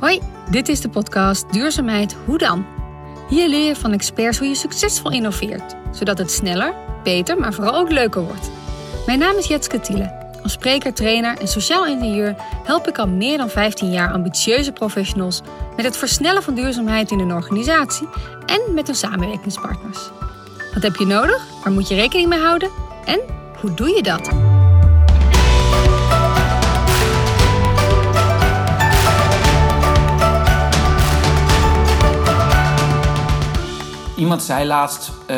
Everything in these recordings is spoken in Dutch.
Hoi, dit is de podcast Duurzaamheid Hoe dan? Hier leer je van experts hoe je succesvol innoveert, zodat het sneller, beter, maar vooral ook leuker wordt. Mijn naam is Jetske Thiele. Als spreker, trainer en sociaal ingenieur help ik al meer dan 15 jaar ambitieuze professionals met het versnellen van duurzaamheid in een organisatie en met hun samenwerkingspartners. Wat heb je nodig? Waar moet je rekening mee houden? En hoe doe je dat? Iemand zei laatst: uh,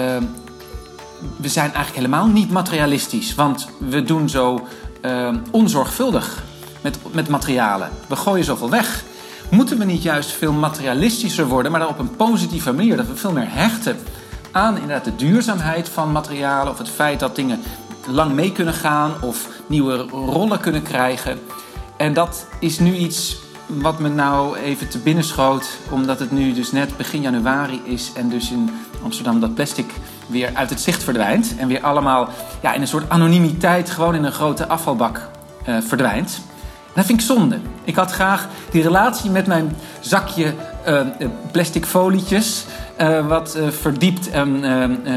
we zijn eigenlijk helemaal niet materialistisch, want we doen zo uh, onzorgvuldig met, met materialen. We gooien zoveel weg. Moeten we niet juist veel materialistischer worden, maar dan op een positieve manier? Dat we veel meer hechten aan inderdaad de duurzaamheid van materialen of het feit dat dingen lang mee kunnen gaan of nieuwe rollen kunnen krijgen. En dat is nu iets wat me nou even te binnen schoot, omdat het nu dus net begin januari is en dus in Amsterdam dat plastic weer uit het zicht verdwijnt en weer allemaal ja, in een soort anonimiteit gewoon in een grote afvalbak uh, verdwijnt. dat vind ik zonde. Ik had graag die relatie met mijn zakje uh, plastic folietjes wat verdiept en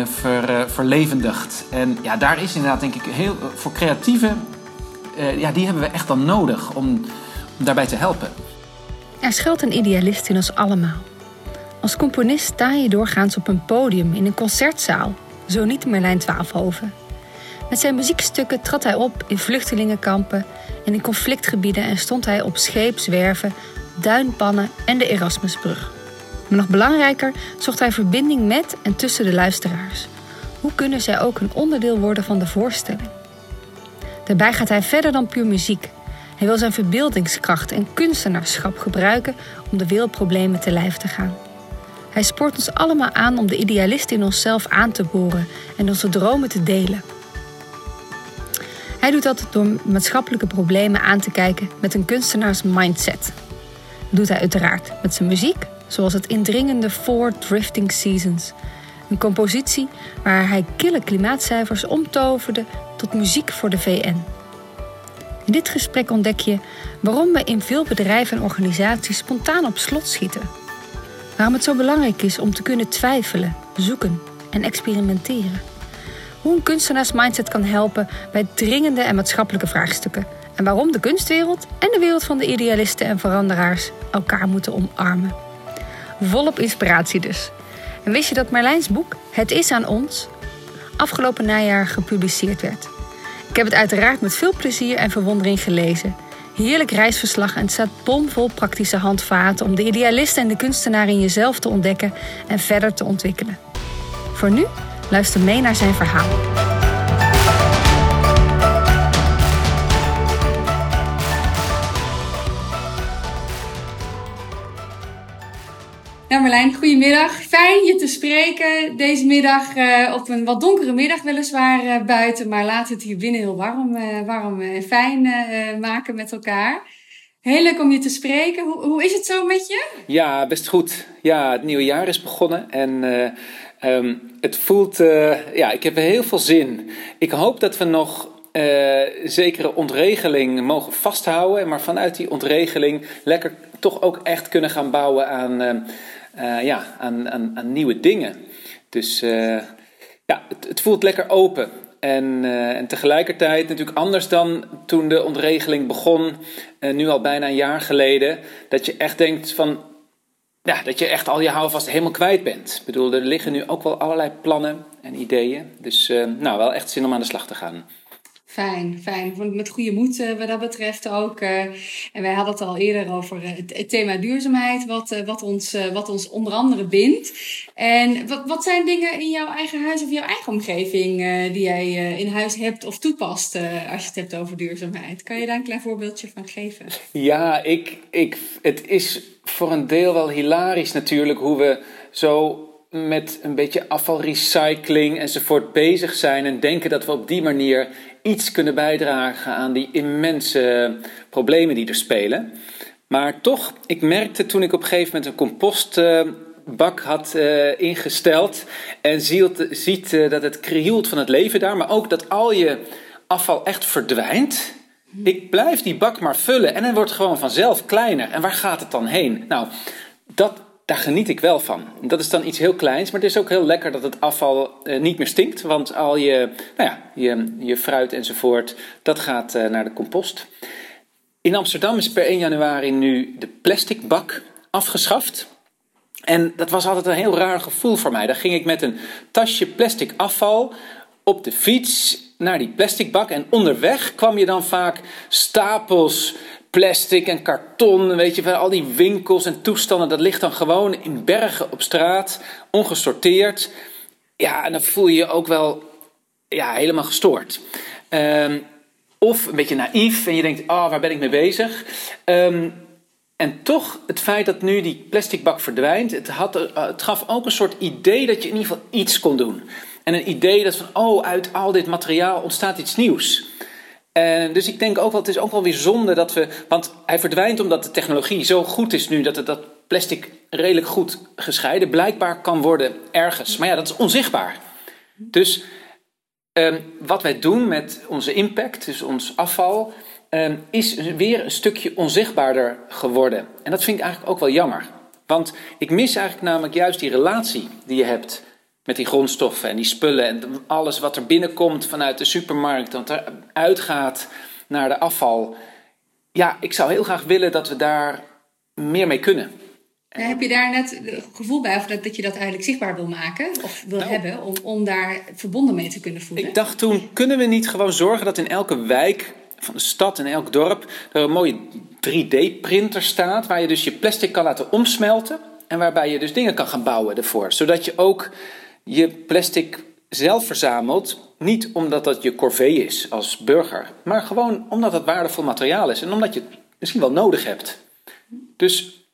ver, verlevendigd. En ja, daar is inderdaad denk ik heel voor creatieve, ja, die hebben we echt dan nodig om daarbij te helpen. Er schuilt een idealist in ons allemaal. Als componist sta je doorgaans op een podium in een concertzaal, zo niet Merlijn Twaalfhoven. Met zijn muziekstukken trad hij op in vluchtelingenkampen en in conflictgebieden en stond hij op scheepswerven, duinpannen en de Erasmusbrug. Maar nog belangrijker zocht hij verbinding met en tussen de luisteraars. Hoe kunnen zij ook een onderdeel worden van de voorstelling? Daarbij gaat hij verder dan puur muziek. Hij wil zijn verbeeldingskracht en kunstenaarschap gebruiken om de wereldproblemen te lijf te gaan. Hij spoort ons allemaal aan om de idealist in onszelf aan te boren en onze dromen te delen. Hij doet dat door maatschappelijke problemen aan te kijken met een kunstenaars mindset. Dat doet hij uiteraard met zijn muziek, zoals het indringende Four Drifting Seasons. Een compositie waar hij kille klimaatcijfers omtoverde tot muziek voor de VN. In dit gesprek ontdek je waarom we in veel bedrijven en organisaties spontaan op slot schieten. Waarom het zo belangrijk is om te kunnen twijfelen, zoeken en experimenteren. Hoe een kunstenaarsmindset kan helpen bij dringende en maatschappelijke vraagstukken. En waarom de kunstwereld en de wereld van de idealisten en veranderaars elkaar moeten omarmen. Volop inspiratie dus. En wist je dat Marlijns boek Het is aan ons afgelopen najaar gepubliceerd werd? Ik heb het uiteraard met veel plezier en verwondering gelezen. Heerlijk reisverslag en het staat bomvol praktische handvaten om de idealist en de kunstenaar in jezelf te ontdekken en verder te ontwikkelen. Voor nu, luister mee naar zijn verhaal. Nou Marlijn, goedemiddag. Fijn je te spreken deze middag uh, op een wat donkere middag weliswaar uh, buiten. Maar we het hier binnen heel warm, uh, warm en fijn maken met elkaar. Heel leuk om je te spreken. Hoe, hoe, is het zo met je? Ja, best goed. Ja, het nieuwe jaar is begonnen en um, het voelt... ja, ik heb heel veel zin. Ik hoop dat we nog zekere ontregeling mogen vasthouden. Maar vanuit die ontregeling lekker toch ook echt kunnen gaan bouwen aan uh, ja, aan, aan, aan, nieuwe dingen. Dus uh, ja, het, het, voelt lekker open. En, uh, en tegelijkertijd natuurlijk anders dan toen de ontregeling begon, nu al bijna een jaar geleden, dat je echt denkt van, ja, dat je echt al je houvast helemaal kwijt bent. Ik bedoel, er liggen nu ook wel allerlei plannen en ideeën. Dus nou, wel echt zin om aan de slag te gaan. Fijn, fijn. Met goede moed uh, wat dat betreft ook. Uh, en wij hadden het al eerder over uh, het, thema duurzaamheid, wat, wat, ons, wat ons onder andere bindt. En wat, wat zijn dingen in jouw eigen huis of jouw eigen omgeving die jij in huis hebt of toepast als je het hebt over duurzaamheid? Kan je daar een klein voorbeeldje van geven? Ja, ik, ik, het is voor een deel wel hilarisch natuurlijk hoe we zo met een beetje afvalrecycling enzovoort bezig zijn en denken dat we op die manier iets kunnen bijdragen aan die immense problemen die er spelen. Maar toch, ik merkte toen ik op een gegeven moment een compostbak had uh, ingesteld en ziet, ziet uh, dat het krioelt van het leven daar, maar ook dat al je afval echt verdwijnt. Ik blijf die bak maar vullen en hij wordt gewoon vanzelf kleiner. En waar gaat het dan heen? Nou, dat, daar geniet ik wel van. Dat is dan iets heel kleins, maar het is ook heel lekker dat het afval eh, niet meer stinkt. Want al je, nou ja, je, je fruit enzovoort, dat gaat eh, naar de compost. In Amsterdam is per 1 januari nu de plastic bak afgeschaft. En dat was altijd een heel raar gevoel voor mij. Daar ging ik met een tasje plastic afval op de fiets naar die plastic bak. En onderweg kwam je dan vaak stapels plastic en karton, weet je al die winkels en toestanden, dat ligt dan gewoon in bergen op straat, ongesorteerd. Ja, en dan voel je je ook wel ja, helemaal gestoord. Ehm, of een beetje naïef en je denkt, oh, waar ben ik mee bezig? Ehm, en toch, het feit dat nu die plastic bak verdwijnt, het, had, eh, het gaf ook een soort idee dat je in ieder geval iets kon doen. En een idee dat van, oh, uit al dit materiaal ontstaat iets nieuws. En dus ik denk ook wel, het is ook wel weer zonde dat we. Want hij verdwijnt omdat de technologie zo goed is nu dat het, dat plastic redelijk goed gescheiden blijkbaar kan worden ergens. Maar ja, dat is onzichtbaar. Dus um, wat wij doen met onze impact, dus ons afval, um, is weer een stukje onzichtbaarder geworden. En dat vind ik eigenlijk ook wel jammer. Want ik mis eigenlijk namelijk juist die relatie die je hebt met die grondstoffen en die spullen en alles wat er binnenkomt vanuit de supermarkt, wat er uitgaat naar de afval. Ja, ik zou heel graag willen dat we daar meer mee kunnen. heb je daar net het gevoel bij of dat, dat je dat eigenlijk zichtbaar wil maken of wil nou. hebben om, om daar verbonden mee te kunnen voelen? Ik dacht toen, kunnen we niet gewoon zorgen dat in elke wijk van de stad en elk dorp er een mooie 3D-printer staat waar je dus je plastic kan laten omsmelten en waarbij je dus dingen kan gaan bouwen ervoor, zodat je ook je plastic zelf verzamelt. Niet omdat dat je corvée is als burger, maar gewoon omdat het waardevol materiaal is en omdat je het misschien wel nodig hebt. Dus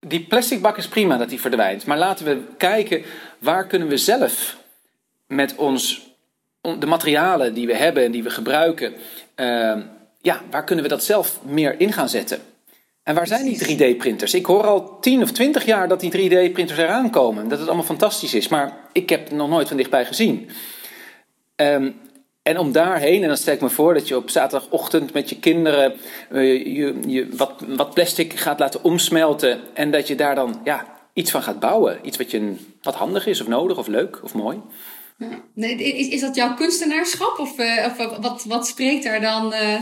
die plastic bak is prima dat die verdwijnt, maar laten we kijken waar kunnen we zelf met ons, de materialen die we hebben en die we gebruiken, uh, ja, waar kunnen we dat zelf meer in gaan zetten? En waar zijn die 3D-printers? Ik hoor al 10 of 20 jaar dat die 3D-printers eraan komen. Dat het allemaal fantastisch is. Maar ik heb het nog nooit van dichtbij gezien. Um, en om daarheen, en dan stel ik me voor dat je op zaterdagochtend met je kinderen uh, je, je wat, wat, plastic gaat laten omsmelten. En dat je daar dan ja, iets van gaat bouwen. Iets wat, je, wat handig is of nodig of leuk of mooi. Nee, is, is dat jouw kunstenaarschap? Of, uh, of wat, wat spreekt daar dan... Uh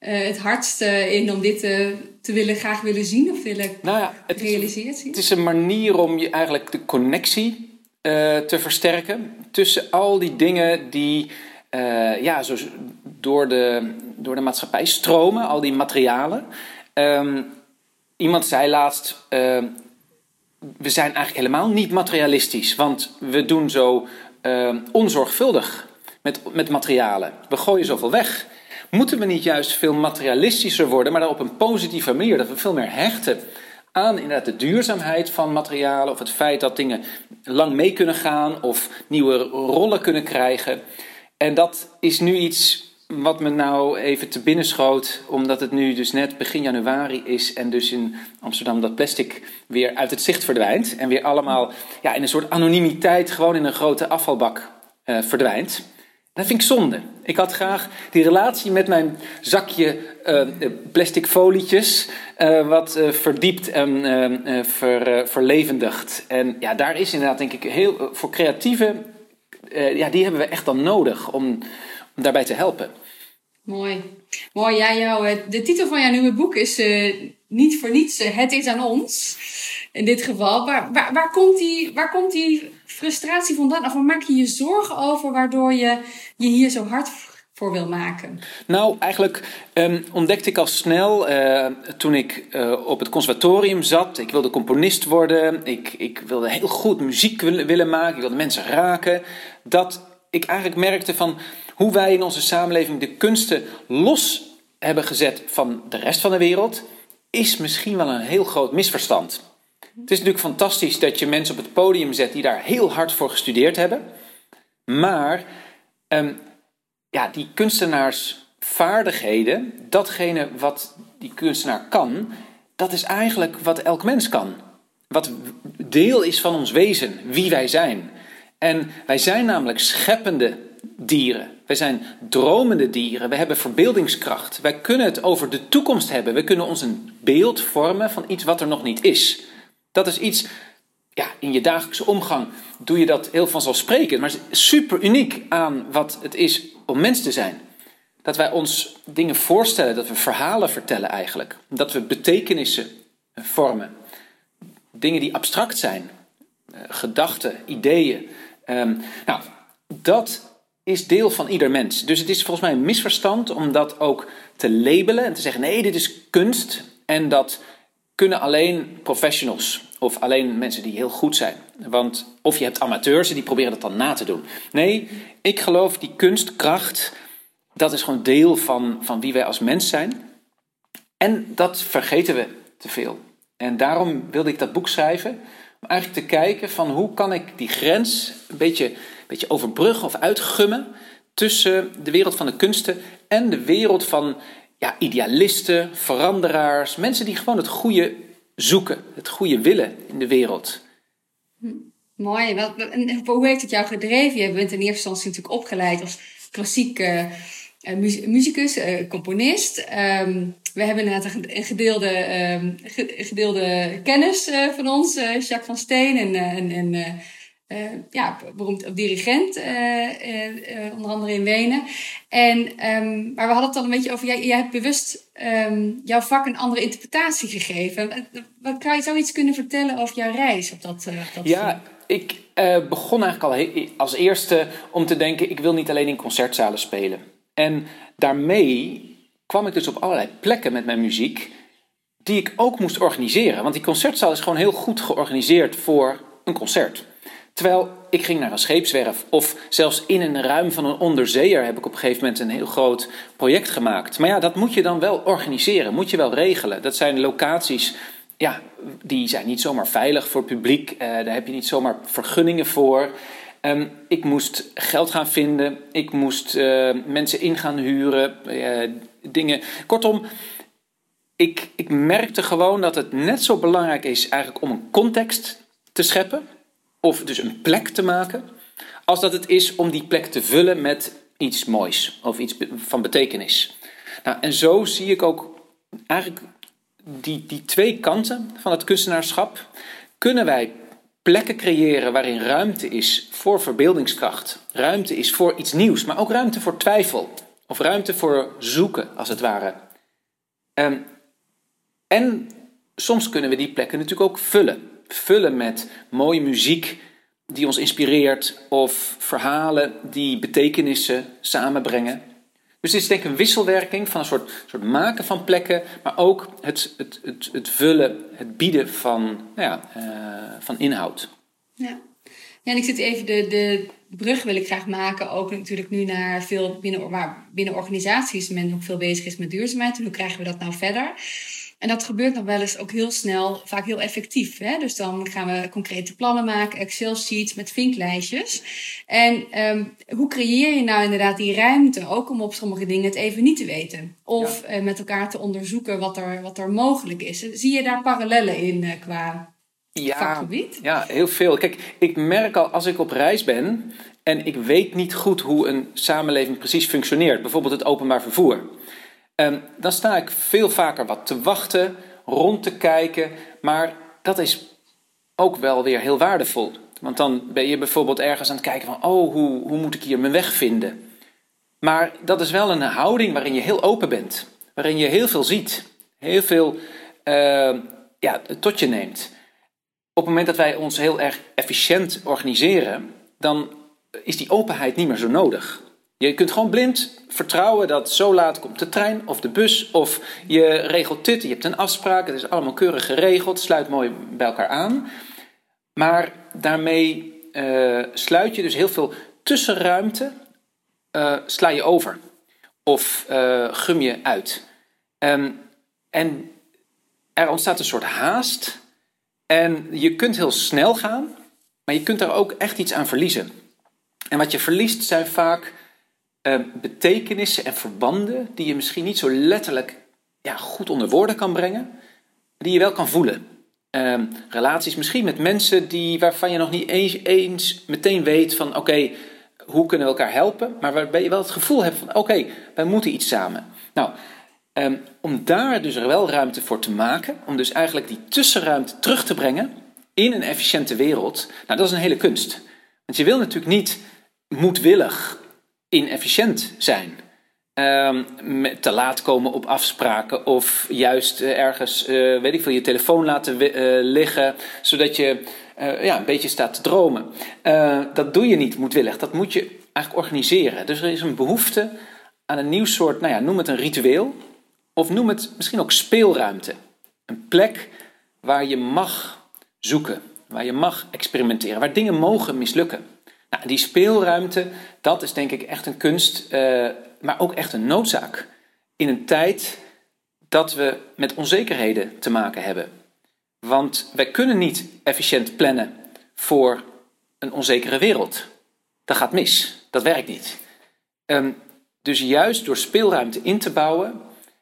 uh, het hardste in om dit te, te willen, graag willen zien of willen nou ja, het het is een manier om je eigenlijk de connectie uh, te versterken tussen al die dingen die ja, zo door, de, door de maatschappij stromen, al die materialen. Um, iemand zei laatst. We zijn eigenlijk helemaal niet materialistisch, want we doen zo onzorgvuldig met, met materialen. We gooien zoveel weg. Moeten we niet juist veel materialistischer worden, maar dan op een positieve manier? Dat we veel meer hechten aan inderdaad de duurzaamheid van materialen of het feit dat dingen lang mee kunnen gaan of nieuwe rollen kunnen krijgen. En dat is nu iets wat me nou even te binnen schoot, omdat het nu dus net begin januari is en dus in Amsterdam dat plastic weer uit het zicht verdwijnt en weer allemaal ja, in een soort anonimiteit gewoon in een grote afvalbak uh, verdwijnt. Dat vind ik zonde. Ik had graag die relatie met mijn zakje uh, plastic folietjes uh, wat verdiept en ver, verlevendigd. En ja, daar is inderdaad denk ik heel voor creatieve, ja, die hebben we echt dan nodig om, om daarbij te helpen. Mooi. Mooi. Ja, jou, de titel van jouw nieuwe boek is niet voor niets Het is aan ons. In dit geval. Waar, waar, waar, komt die, waar komt die frustratie vandaan? Of waar maak je je zorgen over waardoor je je hier zo hard voor wil maken? Nou, eigenlijk um, ontdekte ik al snel uh, toen ik uh, op het conservatorium zat. Ik wilde componist worden. Ik, ik wilde heel goed muziek willen maken. Ik wilde mensen raken. Dat ik eigenlijk merkte van hoe wij in onze samenleving de kunsten los hebben gezet van de rest van de wereld, is misschien wel een heel groot misverstand. Het is natuurlijk fantastisch dat je mensen op het podium zet die daar heel hard voor gestudeerd hebben. Maar um, ja, die kunstenaarsvaardigheden, datgene wat die kunstenaar kan, dat is eigenlijk wat elk mens kan. Wat deel is van ons wezen, wie wij zijn. En wij zijn namelijk scheppende dieren. Wij zijn dromende dieren. We hebben verbeeldingskracht. Wij kunnen het over de toekomst hebben. We kunnen ons een beeld vormen van iets wat er nog niet is. Dat is iets, ja, in je dagelijkse omgang doe je dat heel vanzelfsprekend. Maar super uniek aan wat het is om mens te zijn. Dat wij ons dingen voorstellen, dat we verhalen vertellen eigenlijk. Dat we betekenissen vormen. Dingen die abstract zijn. Eh, gedachten, ideeën. Ehm, nou, dat is deel van ieder mens. Dus het is volgens mij een misverstand om dat ook te labelen en te zeggen: nee, dit is kunst. En dat kunnen alleen professionals of alleen mensen die heel goed zijn. Want of je hebt amateurs die proberen dat dan na te doen. Nee, ik geloof die kunstkracht, dat is gewoon deel van, van wie wij als mens zijn. En dat vergeten we te veel. En daarom wilde ik dat boek schrijven. Om eigenlijk te kijken van hoe kan ik die grens een beetje, een beetje overbruggen of uitgummen tussen de wereld van de kunsten en de wereld van ja, idealisten, veranderaars, mensen die gewoon het goede zoeken, het goede willen in de wereld. Hm, mooi. Hoe heeft het jou gedreven? Je bent in eerste instantie natuurlijk opgeleid als klassieke uh, muzikus, uh, componist. Um, we hebben inderdaad een gedeelde, um, gedeelde kennis uh, van ons, Jacques van Steen en, en, en ja, beroemd dirigent, onder andere in Wenen. En, um, maar we hadden het al een beetje over, jij, jij hebt bewust jouw vak een andere interpretatie gegeven. Wat, zou je iets kunnen vertellen over jouw reis op dat, dat Ja, ik begon eigenlijk al als eerste om te denken, ik wil niet alleen in concertzalen spelen. En daarmee kwam ik dus op allerlei plekken met mijn muziek die ik ook moest organiseren. Want die concertzaal is gewoon heel goed georganiseerd voor een concert. Terwijl ik ging naar een scheepswerf of zelfs in een ruim van een onderzeeër heb ik op een gegeven moment een heel groot project gemaakt. Maar ja, dat moet je dan wel organiseren, moet je wel regelen. Dat zijn locaties, ja, die zijn niet zomaar veilig voor publiek. Uh, daar heb je niet zomaar vergunningen voor. Um, ik moest geld gaan vinden, ik moest uh, mensen in gaan huren, uh, dingen. Kortom, ik, ik merkte gewoon dat het net zo belangrijk is eigenlijk om een context te scheppen, of dus een plek te maken, als dat het is om die plek te vullen met iets moois of iets van betekenis. Nou, en zo zie ik ook eigenlijk die, die twee kanten van het kunstenaarschap. Kunnen wij plekken creëren waarin ruimte is voor verbeeldingskracht, ruimte is voor iets nieuws, maar ook ruimte voor twijfel of ruimte voor zoeken, als het ware. Ehm, en soms kunnen we die plekken natuurlijk ook vullen. Vullen met mooie muziek die ons inspireert of verhalen die betekenissen samenbrengen. Dus dit is denk ik een wisselwerking van een soort, soort maken van plekken, maar ook het, het, het, het vullen, het bieden van, nou ja, uh, van inhoud. Ja. ja, en ik zit even de, de brug wil ik graag maken, ook natuurlijk nu naar veel binnen, waar binnen organisaties men ook veel bezig is met duurzaamheid. Hoe krijgen we dat nou verder? En dat gebeurt nog wel eens ook heel snel, vaak heel effectief. Hè? Dus dan gaan we concrete plannen maken, Excel-sheets met vinklijstjes. En um, hoe creëer je nou inderdaad die ruimte, ook om op sommige dingen het even niet te weten? Of ja. uh, met elkaar te onderzoeken wat er, wat er mogelijk is. Zie je daar parallellen in uh, qua ja, vakgebied? Ja, heel veel. Kijk, ik merk al als ik op reis ben en ik weet niet goed hoe een samenleving precies functioneert, bijvoorbeeld het openbaar vervoer. Um, dan sta ik veel vaker wat te wachten, rond te kijken, maar dat is ook wel weer heel waardevol. Want dan ben je bijvoorbeeld ergens aan het kijken van, oh, hoe, hoe moet ik hier mijn weg vinden? Maar dat is wel een houding waarin je heel open bent, waarin je heel veel ziet, heel veel uh, ja, tot je neemt. Op het moment dat wij ons heel erg efficiënt organiseren, dan is die openheid niet meer zo nodig. Je kunt gewoon blind vertrouwen dat zo laat komt de trein of de bus of je regelt dit, je hebt een afspraak, het is allemaal keurig geregeld, sluit mooi bij elkaar aan. Maar daarmee uh, sluit je dus heel veel tussenruimte, uh, sla je over of uh, gum je uit. Um, en er ontstaat een soort haast en je kunt heel snel gaan, maar je kunt daar ook echt iets aan verliezen. En wat je verliest zijn vaak uh, betekenissen en verbanden die je misschien niet zo letterlijk ja, goed onder woorden kan brengen, die je wel kan voelen. Uh, relaties misschien met mensen die, waarvan je nog niet eens, meteen weet van oké, hoe kunnen we elkaar helpen, maar waarbij je wel het gevoel hebt van oké, wij moeten iets samen. Nou, ehm, om daar dus wel ruimte voor te maken, om dus eigenlijk die tussenruimte terug te brengen in een efficiënte wereld, nou dat is een hele kunst. Want je wil natuurlijk niet moedwillig inefficiënt zijn. Um, te laat komen op afspraken of juist uh, ergens, uh, weet ik veel, je telefoon laten uh, liggen, zodat je ja, een beetje staat te dromen. dat doe je niet moedwillig, dat moet je eigenlijk organiseren. Dus er is een behoefte aan een nieuw soort, nou ja, noem het een ritueel, of noem het misschien ook speelruimte. Een plek waar je mag zoeken, waar je mag experimenteren, waar dingen mogen mislukken. Die speelruimte, dat is denk ik echt een kunst, uh, maar ook echt een noodzaak. In een tijd dat we met onzekerheden te maken hebben. Want wij kunnen niet efficiënt plannen voor een onzekere wereld. Dat gaat mis, dat werkt niet. Um, dus juist door speelruimte in te bouwen,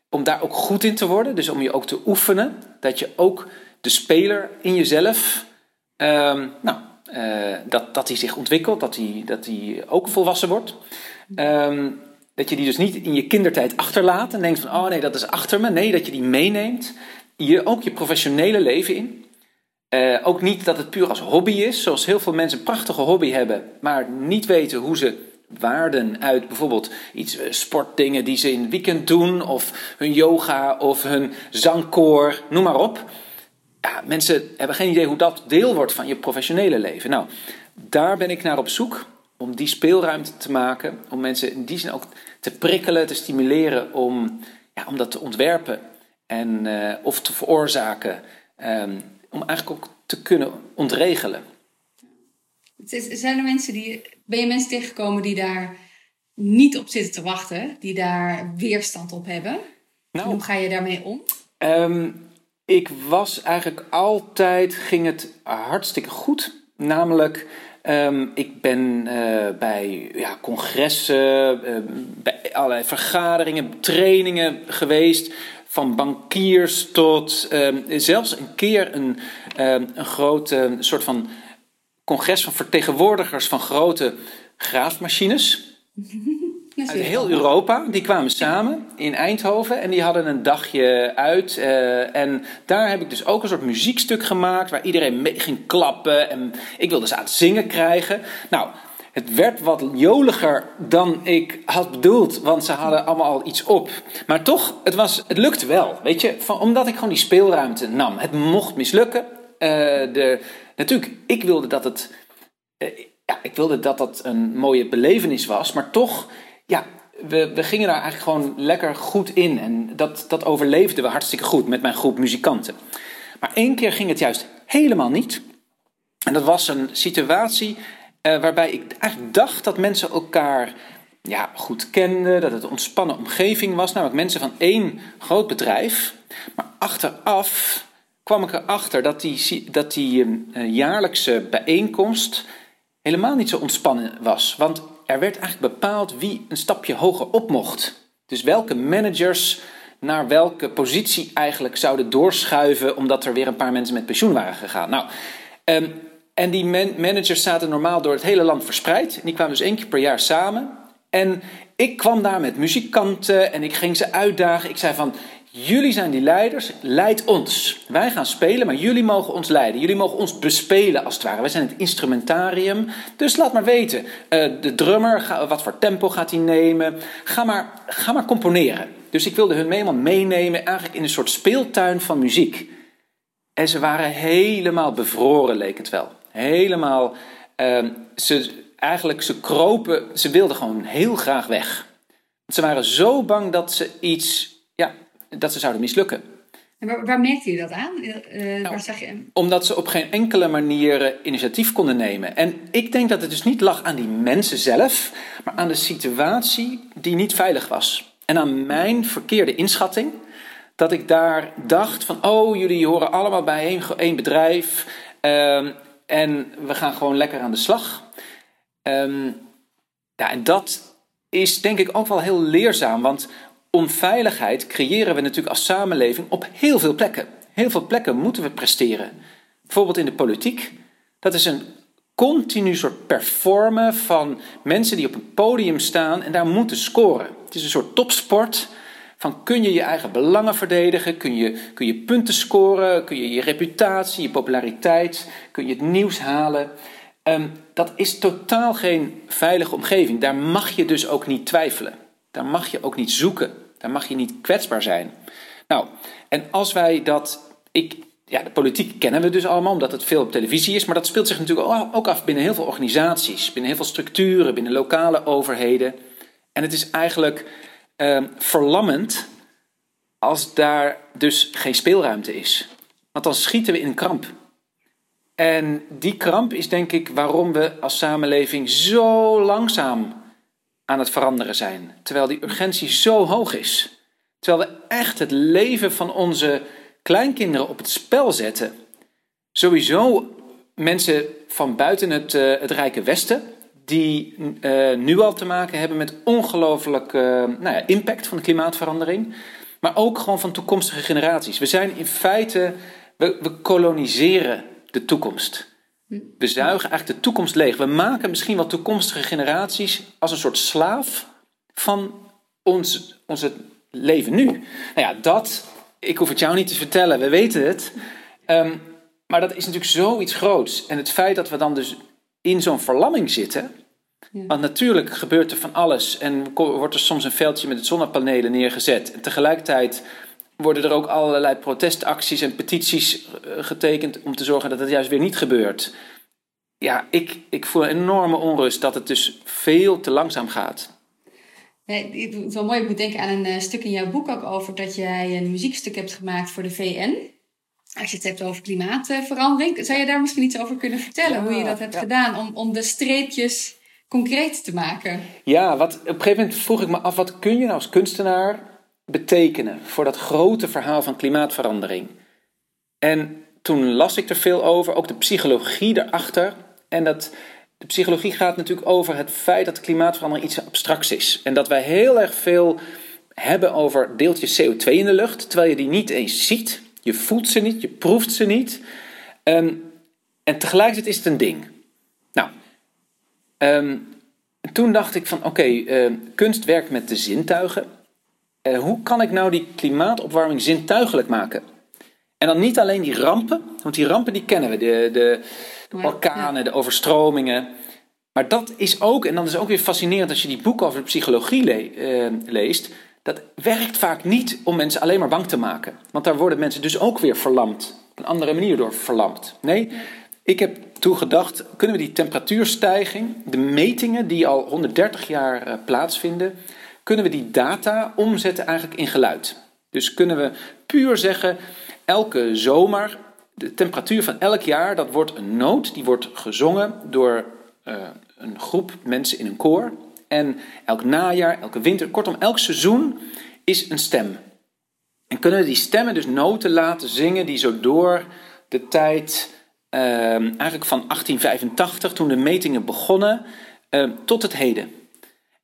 om daar ook goed in te worden, dus om je ook te oefenen, dat je ook de speler in jezelf, um, nou, uh, dat, dat die zich ontwikkelt, dat die, dat die ook volwassen wordt. Um, dat je die dus niet in je kindertijd achterlaat en denkt van, oh nee, dat is achter me. Nee, dat je die meeneemt, je, ook je professionele leven in. Uh, ook niet dat het puur als hobby is, zoals heel veel mensen een prachtige hobby hebben, maar niet weten hoe ze waarden uit bijvoorbeeld iets eh, sportdingen die ze in het weekend doen, of hun yoga of hun zangkoor, noem maar op ja, mensen hebben geen idee hoe dat deel wordt van je professionele leven. Nou, daar ben ik naar op zoek om die speelruimte te maken, om mensen in die zin ook te prikkelen, te stimuleren om, ja, om dat te ontwerpen en, uh, of te veroorzaken, um, om eigenlijk ook te kunnen ontregelen. Zijn er mensen die, ben je mensen tegengekomen die daar niet op zitten te wachten, die daar weerstand op hebben? Nou, hoe ga je daarmee om? Um, ik was eigenlijk altijd, ging het hartstikke goed. Namelijk, um, ik ben uh, bij ja, congressen, uh, bij allerlei vergaderingen, trainingen geweest. Van bankiers tot um, zelfs een keer een, um, een grote soort van congres van vertegenwoordigers van grote graafmachines. Uit heel Europa, die kwamen samen in Eindhoven en die hadden een dagje uit. Uh, en daar heb ik dus ook een soort muziekstuk gemaakt waar iedereen mee ging klappen. En ik wilde ze aan het zingen krijgen. Nou, het werd wat joliger dan ik had bedoeld, want ze hadden allemaal al iets op. Maar toch, het, was, het lukte wel, weet je, van, omdat ik gewoon die speelruimte nam. Het mocht mislukken. Uh, de, natuurlijk, ik wilde dat het. Uh, ja, ik wilde dat dat een mooie belevenis was, maar toch ja, we, we gingen daar eigenlijk gewoon lekker goed in. En dat, dat overleefden we hartstikke goed met mijn groep muzikanten. Maar één keer ging het juist helemaal niet. En dat was een situatie uh, waarbij ik eigenlijk dacht dat mensen elkaar ja, goed kenden, dat het een ontspannen omgeving was. Namelijk mensen van één groot bedrijf. Maar achteraf kwam ik erachter dat die, dat die uh, jaarlijkse bijeenkomst helemaal niet zo ontspannen was. Want er werd eigenlijk bepaald wie een stapje hoger op mocht. Dus welke managers naar welke positie eigenlijk zouden doorschuiven, omdat er weer een paar mensen met pensioen waren gegaan. Nou, um, en die man managers zaten normaal door het hele land verspreid. En die kwamen dus één keer per jaar samen. En ik kwam daar met muzikanten en ik ging ze uitdagen. Ik zei van, Jullie zijn die leiders, leid ons. Wij gaan spelen, maar jullie mogen ons leiden. Jullie mogen ons bespelen als het ware. Wij zijn het instrumentarium. Dus laat maar weten. Uh, de drummer, wat voor tempo gaat hij nemen? Ga maar, ga maar componeren. Dus ik wilde hun helemaal meenemen, eigenlijk in een soort speeltuin van muziek. En ze waren helemaal bevroren, leek het wel. Helemaal, uh, ze, eigenlijk, ze kropen, ze wilden gewoon heel graag weg. Ze waren zo bang dat ze iets dat ze zouden mislukken. En waar, waar merkte je dat aan? Uh, nou, waar zag je... Omdat ze op geen enkele manier initiatief konden nemen. En ik denk dat het dus niet lag aan die mensen zelf, maar aan de situatie die niet veilig was. En aan mijn verkeerde inschatting, dat ik daar dacht van, oh, jullie horen allemaal bij één, bedrijf um, en we gaan gewoon lekker aan de slag. Um, ja, en dat is denk ik ook wel heel leerzaam, want onveiligheid creëren we natuurlijk als samenleving op heel veel plekken. Heel veel plekken moeten we presteren. Bijvoorbeeld in de politiek. Dat is een continu soort performen van mensen die op een podium staan en daar moeten scoren. Het is een soort topsport. Van kun je je eigen belangen verdedigen? Kun je, kun je punten scoren? Kun je je reputatie, je populariteit, kun je het nieuws halen? Um, dat is totaal geen veilige omgeving. Daar mag je dus ook niet twijfelen. Daar mag je ook niet zoeken. Daar mag je niet kwetsbaar zijn. Nou, en als wij dat. Ik, ja, de politiek kennen we dus allemaal, omdat het veel op televisie is. Maar dat speelt zich natuurlijk ook af binnen heel veel organisaties, binnen heel veel structuren, binnen lokale overheden. En het is eigenlijk uh, verlammend als daar dus geen speelruimte is. Want dan schieten we in een kramp. En die kramp is denk ik waarom we als samenleving zo langzaam aan het veranderen zijn. Terwijl die urgentie zo hoog is. Terwijl we echt het leven van onze kleinkinderen op het spel zetten. Sowieso mensen van buiten het, uh, het Rijke Westen, die uh, nu al te maken hebben met ongelooflijk uh, nou ja, impact van de klimaatverandering. Maar ook gewoon van toekomstige generaties. We zijn in feite, we, we koloniseren de toekomst. We zuigen eigenlijk de toekomst leeg. We maken misschien wel toekomstige generaties als een soort slaaf van ons, onze leven nu. Nou ja, dat, ik hoef het jou niet te vertellen, we weten het. Um, maar dat is natuurlijk zoiets groots. En het feit dat we dan dus in zo'n verlamming zitten. Ja. Want natuurlijk gebeurt er van alles en wordt er soms een veldje met het zonnepanelen neergezet. En tegelijkertijd worden er ook allerlei protestacties en petities eh, getekend om te zorgen dat het juist weer niet gebeurt. Ja, ik, ik voel een enorme onrust dat het dus veel te langzaam gaat. Nee, het is wel mooi. Ik moet denken aan een uh, stuk in jouw boek ook over dat jij een muziekstuk hebt gemaakt voor de VN. Als je het hebt over klimaatverandering, zou je daar misschien iets over kunnen vertellen? Ja, hoe je dat hebt ja. gedaan om, om de streepjes concreet te maken? Ja, wat, op een gegeven moment vroeg ik me af, wat kun je nou als kunstenaar betekenen voor dat grote verhaal van klimaatverandering? En toen las ik er veel over, ook de psychologie erachter. En dat, de psychologie gaat natuurlijk over het feit dat klimaatverandering iets abstracts is. En dat wij heel erg veel hebben over deeltjes CO2 in de lucht, terwijl je die niet eens ziet. Je voelt ze niet, je proeft ze niet. Um, en tegelijkertijd is het een ding. Nou, um, toen dacht ik van oké, uh, kunst werkt met de zintuigen. Uh, hoe kan ik nou die klimaatopwarming zintuigelijk maken? En dan niet alleen die rampen, want die rampen die kennen we, de, de, de orkanen, de overstromingen. Maar dat is ook, en dan is het ook weer fascinerend als je die boeken over de psychologie le uh, leest. Dat werkt vaak niet om mensen alleen maar bang te maken. Want daar worden mensen dus ook weer verlamd. Op een andere manier door verlamd. Nee, ik heb toen gedacht, kunnen we die temperatuurstijging, de metingen die al 130 jaar uh, plaatsvinden, kunnen we die data omzetten eigenlijk in geluid. Dus kunnen we puur zeggen, elke zomer, de temperatuur van elk jaar, dat wordt een noot, die wordt gezongen door uh, een groep mensen in een koor. En elk najaar, elke winter, kortom, elk seizoen is een stem. En kunnen we die stemmen dus noten laten zingen die zo door de tijd, uh, eigenlijk van 1885, toen de metingen begonnen, uh, tot het heden.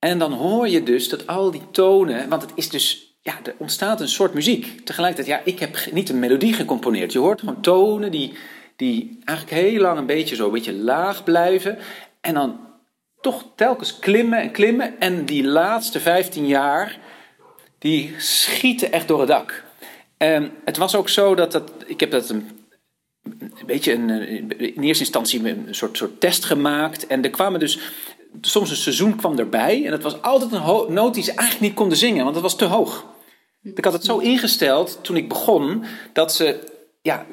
En dan hoor je dus dat al die tonen, want het is dus ja, er ontstaat een soort muziek. Tegelijkertijd, ja, ik heb niet een melodie gecomponeerd. Je hoort gewoon tonen die, die eigenlijk heel lang een beetje zo een beetje laag blijven. En dan toch telkens klimmen en klimmen. En die laatste 15 jaar, die schieten echt door het dak. En het was ook zo dat dat, ik heb dat een, een beetje een, in eerste instantie een soort, soort test gemaakt. En er kwamen dus soms een seizoen kwam erbij. En dat was altijd een noot die ze eigenlijk niet konden zingen, want dat was te hoog. Ik had het zo ingesteld toen ik begon dat ze ja,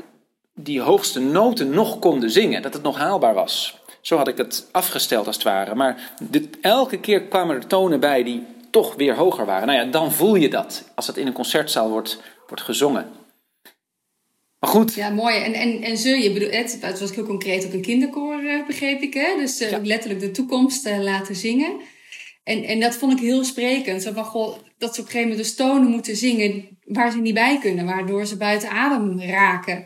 die hoogste noten nog konden zingen, dat het nog haalbaar was. Zo had ik het afgesteld als het ware. Maar dit, elke keer kwamen er tonen bij die toch weer hoger waren. Nou ja, dan voel je dat als het in een concertzaal wordt, wordt gezongen. Maar goed. Ja, mooi. En, en, en zul je, bedoel, het, het was heel concreet ook een kinderkoor, uh, begreep ik. Hè? Dus ja. letterlijk de toekomst uh, laten zingen. En, en dat vond ik heel sprekend. Zo van, goh, dat ze op een gegeven moment dus tonen moeten zingen waar ze niet bij kunnen, waardoor ze buiten adem raken.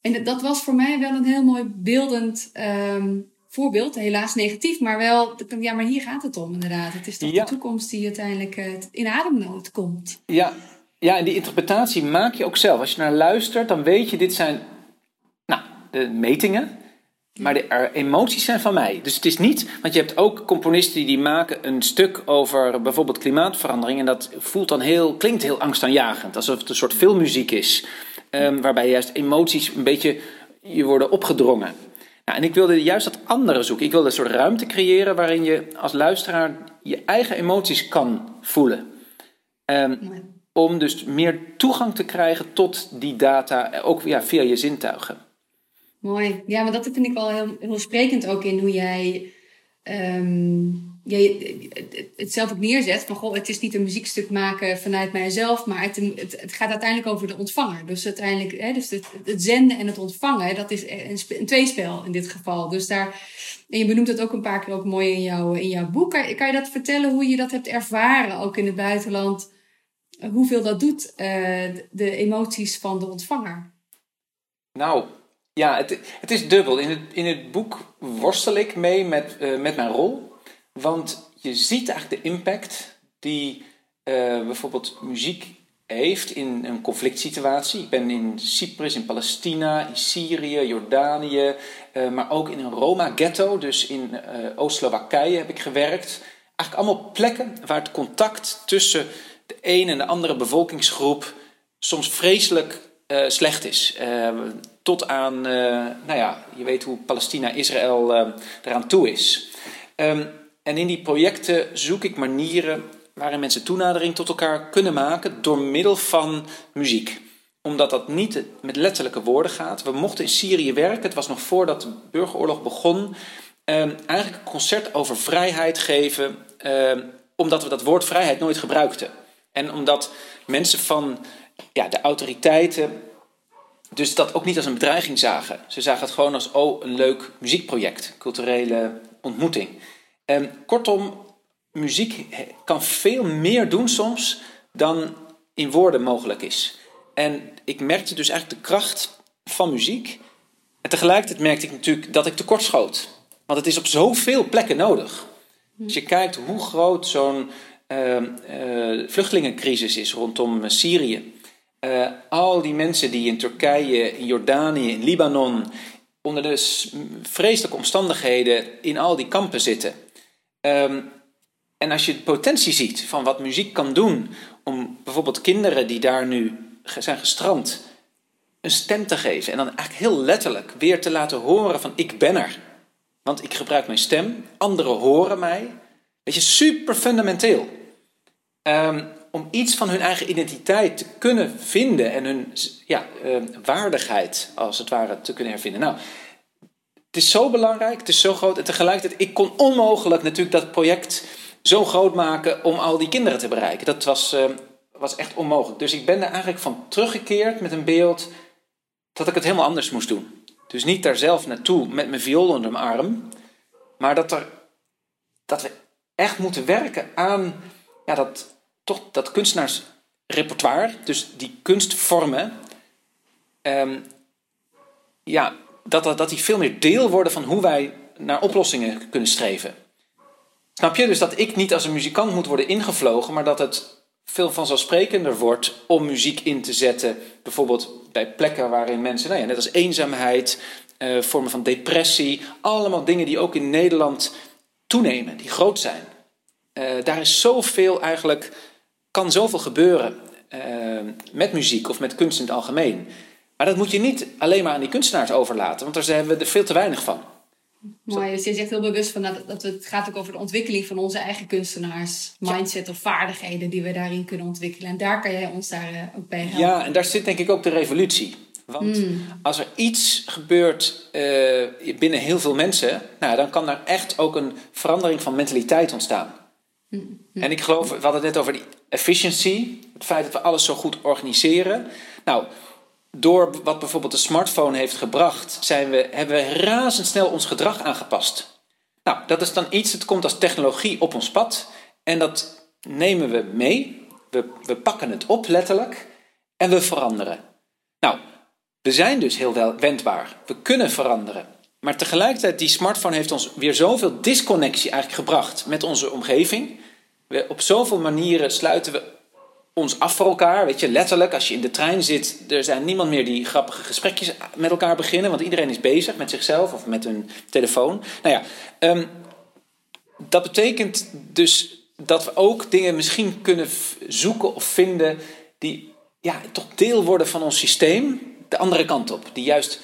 En dat, dat was voor mij wel een heel mooi beeldend um, voorbeeld. Helaas negatief, maar wel, ja, maar hier gaat het om inderdaad. Het is toch ja. de toekomst die uiteindelijk uh, in ademnood komt. Ja. Ja, en die interpretatie maak je ook zelf. Als je naar luistert, dan weet je, dit zijn nou, de metingen. Maar de emoties zijn van mij. Dus het is niet, want je hebt ook componisten die maken een stuk over bijvoorbeeld klimaatverandering. En dat voelt dan heel, klinkt heel angstaanjagend. Alsof het een soort filmmuziek is. Um, waarbij juist emoties een beetje je worden opgedrongen. Nou, en ik wilde juist dat andere zoeken. Ik wilde een soort ruimte creëren waarin je als luisteraar je eigen emoties kan voelen. Um, om dus meer toegang te krijgen tot die data, ook ja, via je zintuigen. Mooi. Ja, maar dat vind ik wel heel, heel sprekend ook in hoe jij, um, jij het zelf ook neerzet. Van goh, het is niet een muziekstuk maken vanuit mijzelf, maar het, het, gaat uiteindelijk over de ontvanger. Dus uiteindelijk, hè, dus het, zenden en het ontvangen, dat is een, tweespel in dit geval. Dus daar, en je benoemt het ook een paar keer ook mooi in, jouw in jouw boek. Kan, kan je dat vertellen hoe je dat hebt ervaren, ook in het buitenland? Hoeveel dat doet, uh, de emoties van de ontvanger? Nou, ja, het, het is dubbel. In het, in het boek worstel ik mee met, uh, met mijn rol. Want je ziet eigenlijk de impact die uh, bijvoorbeeld muziek heeft in een conflict situatie. Ik ben in Cyprus, in Palestina, in Syrië, Jordanië, maar ook in een Roma-ghetto, dus in Oost-Slowakije heb ik gewerkt. Eigenlijk allemaal plekken waar het contact tussen de een en de andere bevolkingsgroep soms vreselijk slecht is tot aan, uh, nou ja, je weet hoe Palestina-Israël eraan toe is. Um, en in die projecten zoek ik manieren waarin mensen toenadering tot elkaar kunnen maken door middel van muziek. Omdat dat niet met letterlijke woorden gaat. We mochten in Syrië werken, het was nog voordat de burgeroorlog begon. Um, eigenlijk een concert over vrijheid geven, um, omdat we dat woord vrijheid nooit gebruikten. En omdat mensen van ja, de autoriteiten dus dat ook niet als een bedreiging zagen. Ze zagen het gewoon als oh, een leuk muziekproject, culturele ontmoeting. En kortom, muziek kan veel meer doen soms dan in woorden mogelijk is. En ik merkte dus eigenlijk de kracht van muziek. En tegelijkertijd merkte ik natuurlijk dat ik tekortschoot. Want het is op zoveel plekken nodig. Als je kijkt hoe groot zo'n vluchtelingencrisis is rondom Syrië uh, al die mensen die in Turkije, in Jordanië, in Libanon, onder de vreselijke omstandigheden in al die kampen zitten. Um, en als je de potentie ziet van wat muziek kan doen om bijvoorbeeld kinderen die daar nu zijn gestrand een stem te geven en dan eigenlijk heel letterlijk weer te laten horen van ik ben er. Want ik gebruik mijn stem, anderen horen mij. Weet je, super fundamenteel. Um, om iets van hun eigen identiteit te kunnen vinden en hun ja, uh, waardigheid, als het ware, te kunnen hervinden. Nou, het is zo belangrijk, het is zo groot en tegelijkertijd, ik kon onmogelijk natuurlijk dat project zo groot maken om al die kinderen te bereiken. Dat was, uh, was echt onmogelijk. Dus ik ben er eigenlijk van teruggekeerd met een beeld dat ik het helemaal anders moest doen. Dus niet daar zelf naartoe met mijn viool onder mijn arm, maar dat, er, dat we echt moeten werken aan ja, dat, toch dat kunstenaarsrepertoire, dus die kunstvormen, um, ja, dat, dat, dat die veel meer deel worden van hoe wij naar oplossingen kunnen streven. Snap je? Dus dat ik niet als een muzikant moet worden ingevlogen, maar dat het veel vanzelfsprekender wordt om muziek in te zetten. Bijvoorbeeld bij plekken waarin mensen, nou ja, net als eenzaamheid, uh, vormen van depressie, allemaal dingen die ook in Nederland toenemen, die groot zijn. Uh, daar is zoveel eigenlijk kan zoveel gebeuren uh, met muziek of met kunst in het algemeen. Maar dat moet je niet alleen maar aan die kunstenaars overlaten, want daar hebben we er veel te weinig van. Mooi, dus je zegt heel bewust van dat, dat het gaat ook over de ontwikkeling van onze eigen kunstenaars, mindset of vaardigheden die we daarin kunnen ontwikkelen. En daar kan jij ons daar uh, ook bij helpen. Ja, en daar zit denk ik ook de revolutie. Want hmm. als er iets gebeurt uh, binnen heel veel mensen, nou, dan kan er echt ook een verandering van mentaliteit ontstaan. Hmm. En ik geloof, we hadden het net over die efficiency, het feit dat we alles zo goed organiseren. Nou, door wat bijvoorbeeld de smartphone heeft gebracht, zijn we, hebben we razendsnel ons gedrag aangepast. Nou, dat is dan iets, het komt als technologie op ons pad en dat nemen we mee. We, we pakken het op letterlijk en we veranderen. Nou, we zijn dus heel wel wendbaar. We kunnen veranderen. Maar tegelijkertijd, die smartphone heeft ons weer zoveel disconnectie eigenlijk gebracht met onze omgeving. We, op zoveel manieren sluiten we ons af voor elkaar. Weet je, letterlijk, als je in de trein zit, er zijn niemand meer die grappige gesprekjes met elkaar beginnen, want iedereen is bezig met zichzelf of met hun telefoon. Nou ja, ehm, dat betekent dus dat we ook dingen misschien kunnen zoeken of vinden die ja, toch deel worden van ons systeem, de andere kant op. Die juist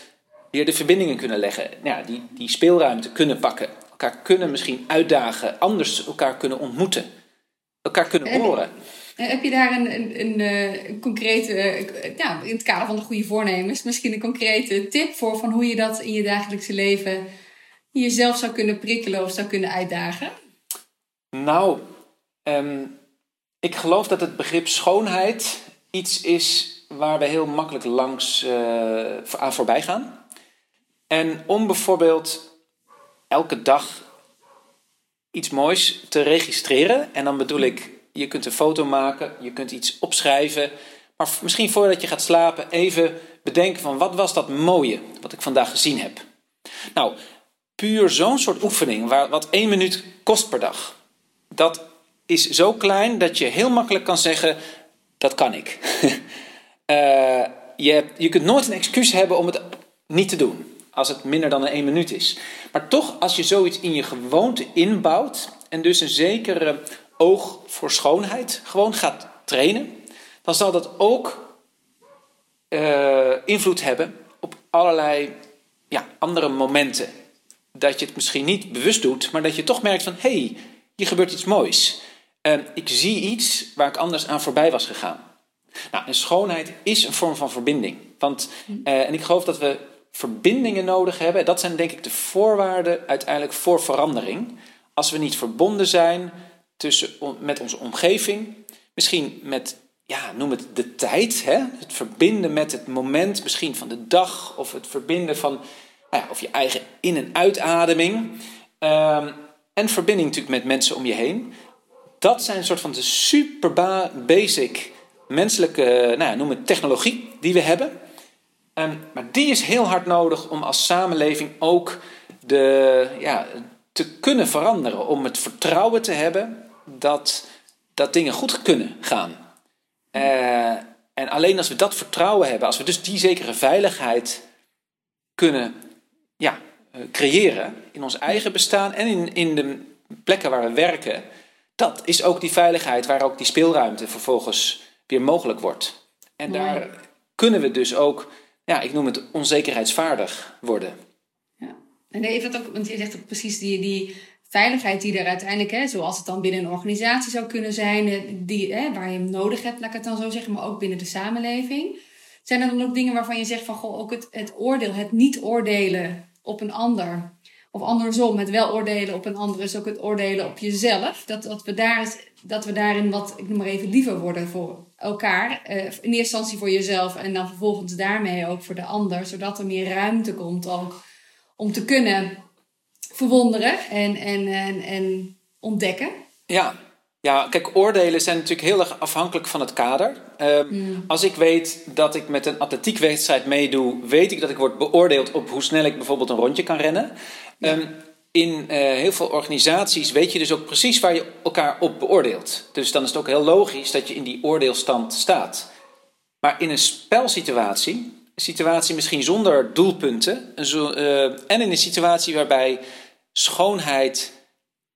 weer de verbindingen kunnen leggen, ja, die, die speelruimte kunnen pakken, elkaar kunnen misschien uitdagen, anders elkaar kunnen ontmoeten, elkaar kunnen horen. En heb je daar een, een, een, eh, een concrete, eh, ja, in het kader van de goede voornemens, misschien een concrete tip voor van hoe je dat in je dagelijkse leven jezelf zou kunnen prikkelen of zou kunnen uitdagen? Nou, ehm, ik geloof dat het begrip schoonheid iets is waar we heel makkelijk langs uh, aan voorbij gaan. En om bijvoorbeeld elke dag iets moois te registreren, en dan bedoel ik, je kunt een foto maken, je kunt iets opschrijven, maar misschien voordat je gaat slapen even bedenken van wat was dat mooie wat ik vandaag gezien heb. Nou, puur zo'n soort oefening, waar, wat één minuut kost per dag, dat is zo klein dat je heel makkelijk kan zeggen, dat kan ik. uh, je, je kunt nooit een excuus hebben om het niet te doen, als het minder dan een één minuut is. Maar toch, als je zoiets in je gewoonte inbouwt en dus een zekere oog voor schoonheid gewoon gaat trainen, dan zal dat ook uh, invloed hebben op allerlei ja, andere momenten. Dat je het misschien niet bewust doet, maar dat je toch merkt van hé, hey, hier gebeurt iets moois. Uh, ik zie iets waar ik anders aan voorbij was gegaan. Nou, en schoonheid is een vorm van verbinding. Want, uh, en ik geloof dat we verbindingen nodig hebben. Dat zijn denk ik de voorwaarden uiteindelijk voor verandering. Als we niet verbonden zijn tussen, met onze omgeving, misschien met, ja, noem het de tijd, hè? het verbinden met het moment misschien van de dag, of het verbinden van nou ja, of je eigen in- en uitademing. Um, en verbinding natuurlijk met mensen om je heen. Dat zijn een soort van de super basic menselijke, nou ja, noem het technologie die we hebben. Um, maar die is heel hard nodig om als samenleving ook de, ja, te kunnen veranderen. Om het vertrouwen te hebben dat, dat dingen goed kunnen gaan. Uh, en alleen als we dat vertrouwen hebben, als we dus die zekere veiligheid kunnen ja, eh, creëren in ons eigen bestaan en in, in de plekken waar we werken, dat is ook die veiligheid waar ook die speelruimte vervolgens weer mogelijk wordt. En daar kunnen we dus ook, ja, ik noem het onzekerheidsvaardig worden. Ja. En even ook, want je zegt ook precies die, die veiligheid die er uiteindelijk, hè, zoals het dan binnen een organisatie zou kunnen zijn, eh, die, hè, waar je hem nodig hebt, laat ik het dan zo zeggen, maar ook binnen de samenleving. Zijn er dan ook dingen waarvan je zegt van goh, ook het, het oordeel, het niet oordelen op een ander. Of andersom, het wel oordelen op een ander is ook het oordelen op jezelf. Dat, dat, we, daar, dat we daarin wat, ik noem maar even, liever worden voor elkaar. Uh, in eerste instantie voor jezelf en dan vervolgens daarmee ook voor de ander. Zodat er meer ruimte komt ook om te kunnen verwonderen en, en, en, en ontdekken. Ja, ja, kijk, oordelen zijn natuurlijk heel erg afhankelijk van het kader. Um, Als ik weet dat ik met een atletiekwedstrijd meedoe, weet ik dat ik word beoordeeld op hoe snel ik bijvoorbeeld een rondje kan rennen. Ja. Um, in uh, heel veel organisaties weet je dus ook precies waar je elkaar op beoordeelt. Dus dan is het ook heel logisch dat je in die oordeelstand staat. Maar in een spelsituatie, een situatie misschien zonder doelpunten, zo, uh, en in een situatie waarbij schoonheid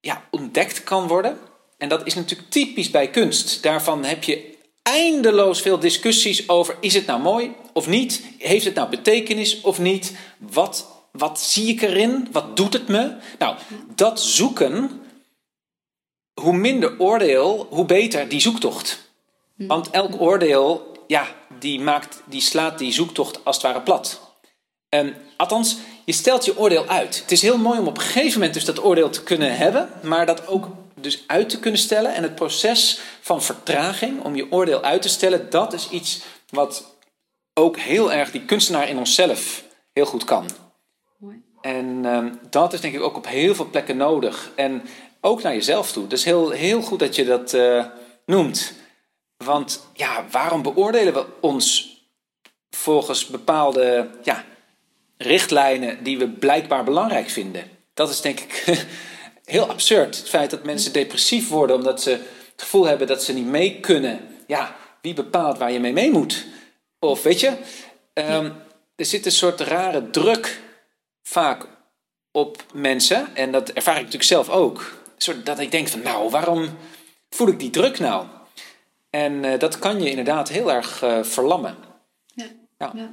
ja, ontdekt kan worden en dat is natuurlijk typisch bij kunst. Daarvan heb je eindeloos veel discussies over: is het nou mooi of niet? Heeft het nou betekenis of niet? Wat, wat zie ik erin? Wat doet het me? Nou, dat zoeken, hoe minder oordeel, hoe beter die zoektocht. Want elk oordeel, ja, die, maakt, die slaat die zoektocht als het ware plat. En, althans, je stelt je oordeel uit. Het is heel mooi om op een gegeven moment dus dat oordeel te kunnen hebben, maar dat ook dus uit te kunnen stellen. En het proces van vertraging, om je oordeel uit te stellen, dat is iets wat ook heel erg die kunstenaar in onszelf heel goed kan. En um, dat is denk ik ook op heel veel plekken nodig. En ook naar jezelf toe. Dus heel, heel goed dat je dat uh, noemt. Want ja, waarom beoordelen we ons volgens bepaalde ja, richtlijnen die we blijkbaar belangrijk vinden? Dat is denk ik heel absurd. Het feit dat mensen depressief worden omdat ze het gevoel hebben dat ze niet mee kunnen. Ja, wie bepaalt waar je mee mee moet? Of weet je, ehm, er zit een soort rare druk vaak op mensen. En dat ervaar ik natuurlijk zelf ook. Dat ik denk van, nou, waarom voel ik die druk nou? En eh, dat kan je inderdaad heel erg uh, verlammen. Ja. ja.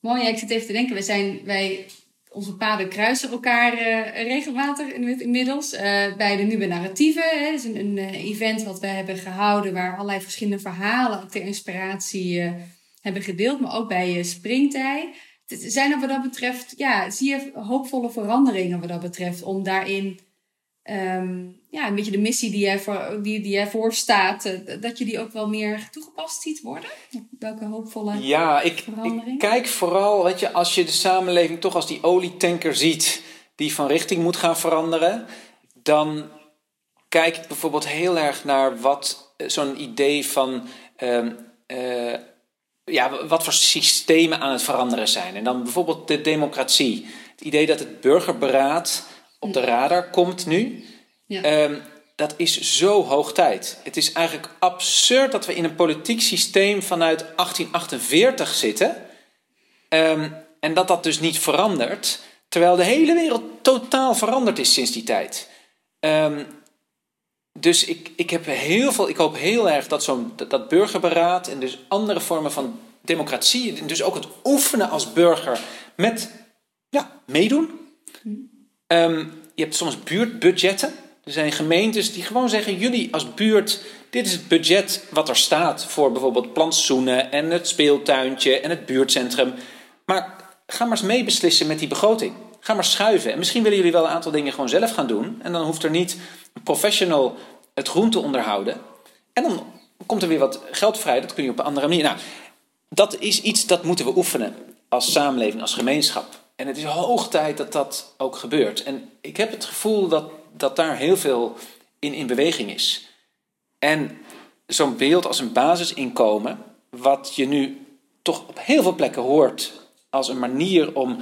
Mooi, ja, ik zit even te denken. We zijn, wij, onze paden kruisen elkaar uh, regelmatig inmiddels. bij de Nieuwe Narratieven. Dat is een, een event wat we hebben gehouden... waar allerlei verschillende verhalen ter inspiratie hebben gedeeld. Maar ook bij Springtij. Zijn er wat dat betreft... Ja, zie je hoopvolle veranderingen wat dat betreft... om daarin Ehm, ja, een beetje de missie die jij, voor, die, die jij voor staat, eh, dat je die ook wel meer toegepast ziet worden? Welke hoopvolle Ja, ik, ik, kijk vooral, weet je, als je de samenleving toch als die olietanker ziet die van richting moet gaan veranderen, dan kijk ik bijvoorbeeld heel erg naar wat eh, zo'n idee van. Ehm, eh, ja, wat voor systemen aan het veranderen zijn. En dan bijvoorbeeld de democratie. Het idee dat het burgerberaad op de radar komt nu. Ja. Ehm, dat is zo hoog tijd. Het is eigenlijk absurd dat we in een politiek systeem vanuit 1848 zitten. Ehm, en dat dat dus niet verandert. Terwijl de hele wereld totaal veranderd is sinds die tijd. Ehm, dus ik, ik, heb heel veel, ik hoop heel erg dat zo'n dat, burgerberaad en dus andere vormen van democratie, en dus ook het oefenen als burger met ja, meedoen. Hm. Ehm, je hebt soms buurtbudgetten. Er zijn gemeentes die gewoon zeggen: jullie als buurt, dit is het budget wat er staat voor bijvoorbeeld plantsoenen en het speeltuintje en het buurtcentrum. Maar ga maar eens meebeslissen met die begroting. Ga maar schuiven. En misschien willen jullie wel een aantal dingen gewoon zelf gaan doen. En dan hoeft er niet een professional het groen te onderhouden. En dan komt er weer wat geld vrij. Dat kun je op een andere manier. Nou, dat is iets dat moeten we oefenen als samenleving, als gemeenschap. En het is hoog tijd dat dat ook gebeurt. En ik heb het gevoel dat, dat daar heel veel in, in beweging is. En zo'n beeld als een basisinkomen, wat je nu toch op heel veel plekken hoort als een manier om